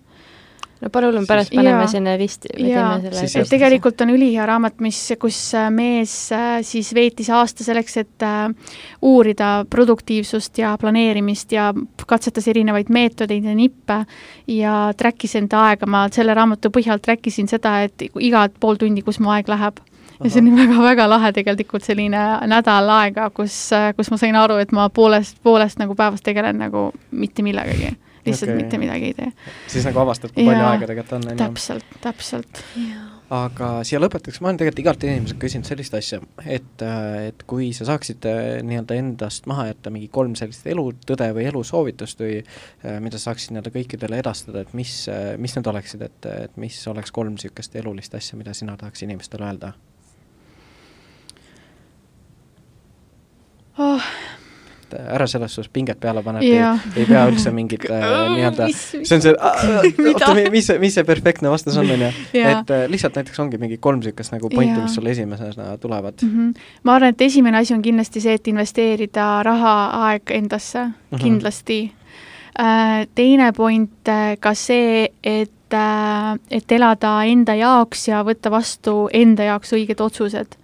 S2: no palun, pärast paneme sinna vist,
S3: me teeme selle et tegelikult on ülihea raamat, mis, kus äh, mees äh, siis veetis aasta selleks, et äh, uurida produktiivsust ja planeerimist ja katsetas erinevaid meetodeid ja nippe ja track'is enda aega, ma selle raamatu põhjal track isin seda, et igat pool tundi, kus mu aeg läheb ja see on väga-väga lahe tegelikult selline nädal aega, kus, kus ma sain aru, et ma poolest, poolest nagu päevast tegelen nagu mitte millegagi. lihtsalt okay. mitte midagi ei tee.
S1: siis nagu avastad, kui palju aega tegelikult on, on
S3: ju. täpselt, täpselt.
S1: aga siia lõpetuseks ma olen tegelikult igalt inimeselt küsinud sellist asja, et, et kui sa saaksid äh, nii-öelda endast maha jätta mingi kolm sellist elutõde või elusoovitust või äh, mida sa saaksid nii-öelda kõikidele edastada, et mis, äh, mis need oleksid, et, et mis oleks kolm niisugust elulist asja, mida sina tahaks inimestele öelda?
S3: oh
S1: ära selles suhtes pinget peale panna, et ei, ei pea üldse mingit äh, nii-öelda, see on see, oota, mis see, mis see perfektne vastus on, on ju. et äh, lihtsalt näiteks ongi mingi kolm niisugust nagu pointi, mis sulle esimesena tulevad
S3: mm. -hmm. ma arvan, et esimene asi on kindlasti see, et investeerida raha, aeg endasse mm, -hmm. kindlasti äh,. teine point äh, ka see, et äh, et elada enda jaoks ja võtta vastu enda jaoks õiged otsused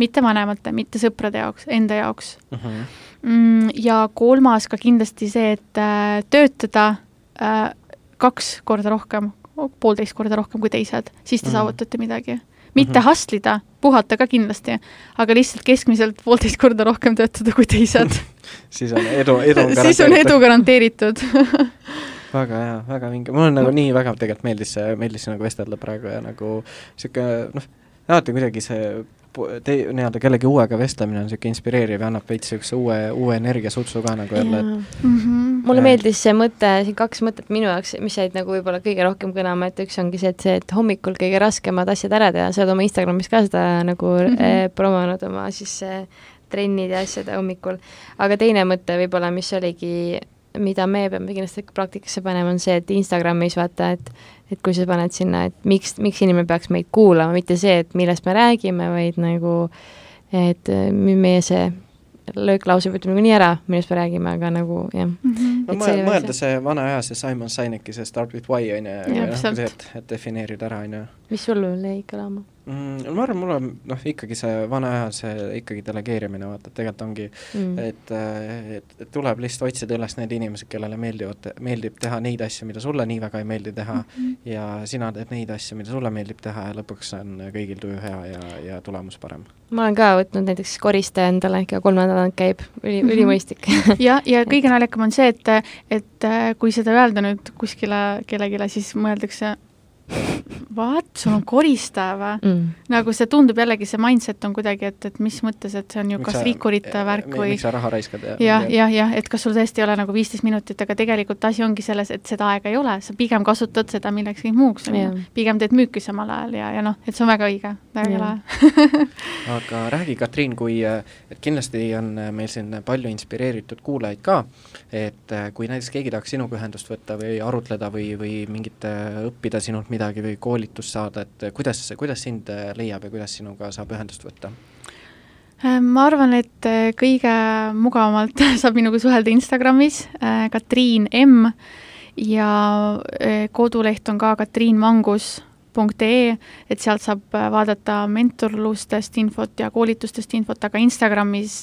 S3: mitte vanemate, mitte sõprade jaoks, enda jaoks uh. -huh. Mm, ja kolmas ka kindlasti see, et äh, töötada äh, kaks korda rohkem, poolteist korda rohkem kui teised, siis te uh -huh. saavutate midagi. mitte uh -huh. hustlida, puhata ka kindlasti, aga lihtsalt keskmiselt poolteist korda rohkem töötada kui teised
S1: siis on edu, edu
S3: siis on edu garanteeritud
S1: väga hea, väga vinge, mulle nagu nii väga tegelikult meeldis see, meeldis nagu vestelda praegu ja nagu niisugune noh, alati kuidagi see te-, nii-öelda kellegi uuega vestlemine on niisugune inspireeriv ja annab veits niisuguse uue, uue energiasutsu ka nagu jälle, et
S2: mm -hmm. mulle meeldis see mõte, siin kaks mõtet minu jaoks, mis jäid nagu võib-olla kõige rohkem kõlama, et üks ongi see, et see, et hommikul kõige raskemad asjad ära teha, sa oled oma Instagramis ka seda nagu mm -hmm. eh, promonud oma siis eh, trennid ja asjad hommikul, aga teine mõte võib-olla, mis oligi mida me peame kindlasti praktikasse panema, on see, et Instagramis vaata, et et kui sa paned sinna, et miks, miks inimene peaks meid kuulama, mitte see, et millest me räägime, vaid nagu et meie see lööklause ütleme niikuinii ära, millest me räägime, aga nagu jah mm.
S1: -hmm. no mõelda, mõelda see vana aja, see Simon Sineki, see Start with why on ju, ja see, et, et defineerida ära, on ju.
S2: mis sul jäi kõlama?
S1: Mm,? ma arvan, mul on noh, ikkagi see vana aja see ikkagi delegeerimine, vaata, et tegelikult ongi mm., et, et, et tuleb lihtsalt otsida üles need inimesed, kellele meeldivad, meeldib teha neid asju, mida sulle nii väga ei meeldi teha mm -hmm. ja sina teed neid asju, mida sulle meeldib teha ja lõpuks on kõigil tuju hea ja, ja tulemus parem.
S2: ma olen ka võtnud näiteks koristaja endale, ikka kolm nädalat käib, üli mm, -hmm. ülimõistlik
S3: ja, ja kõige naljakam on see, et, et kui seda öelda nüüd kuskile kellelegi, siis mõeldakse, What, sul on koristaja või mm.? nagu see tundub jällegi, see mindset on kuidagi, et, et mis mõttes, et see on ju miks kas sa, rikkurite värk või
S1: miks sa raha raiskad ja
S3: jah, jah, jah, et kas sul tõesti ei ole nagu viisteist minutit, aga tegelikult asi ongi selles, et seda aega ei ole, sa pigem kasutad seda millekski muuks, on ju. pigem teed müüki samal ajal ja, ja noh, et see on väga õige, väga lahe
S1: aga räägi, Katriin, kui, et kindlasti on meil siin palju inspireeritud kuulajaid ka, et kui näiteks keegi tahaks sinuga ühendust võtta või arutleda või, või mingit õppida sinult midagi, midagi või koolitust saada, et kuidas, kuidas sind äh, leiab ja kuidas sinuga saab ühendust võtta?
S3: Äh, ma arvan, et äh, kõige mugavamalt saab minuga suhelda Instagramis, Katriin M ja koduleht on ka katriinmangus.ee, et sealt saab vaadata mentorlustest infot ja koolitustest infot, aga Instagramis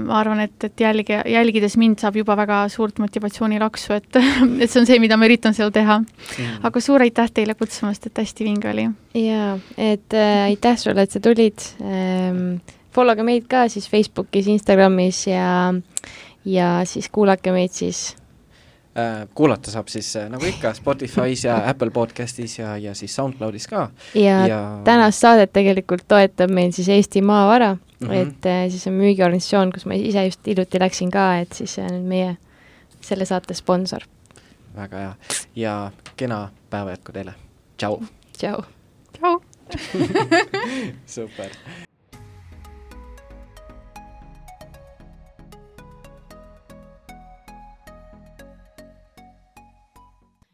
S3: ma arvan, et, et jälgi, jälgides mind saab juba väga suurt motivatsioonilaksu, et, et see on see, mida ma üritan seal teha mm.. aga suur aitäh teile kutsumast, et hästi vinge oli!
S2: jaa, et äh, aitäh sulle, et sa tulid ähm,. Follow ge meid ka siis Facebookis, Instagramis ja, ja siis kuulake meid siis
S1: Äh, kuulata saab siis äh, nagu ikka Spotify's ja Apple podcastis ja, ja siis SoundCloudis ka.
S2: ja, ja tänast saadet tegelikult toetab meil siis Eesti Maavara mm, -hmm. et äh, siis on müügiorganisatsioon, kus ma ise just hiljuti läksin ka, et siis on meie selle saate sponsor.
S1: väga hea ja kena päeva jätku teile, tšau!
S2: tšau!
S3: tšau!
S1: super!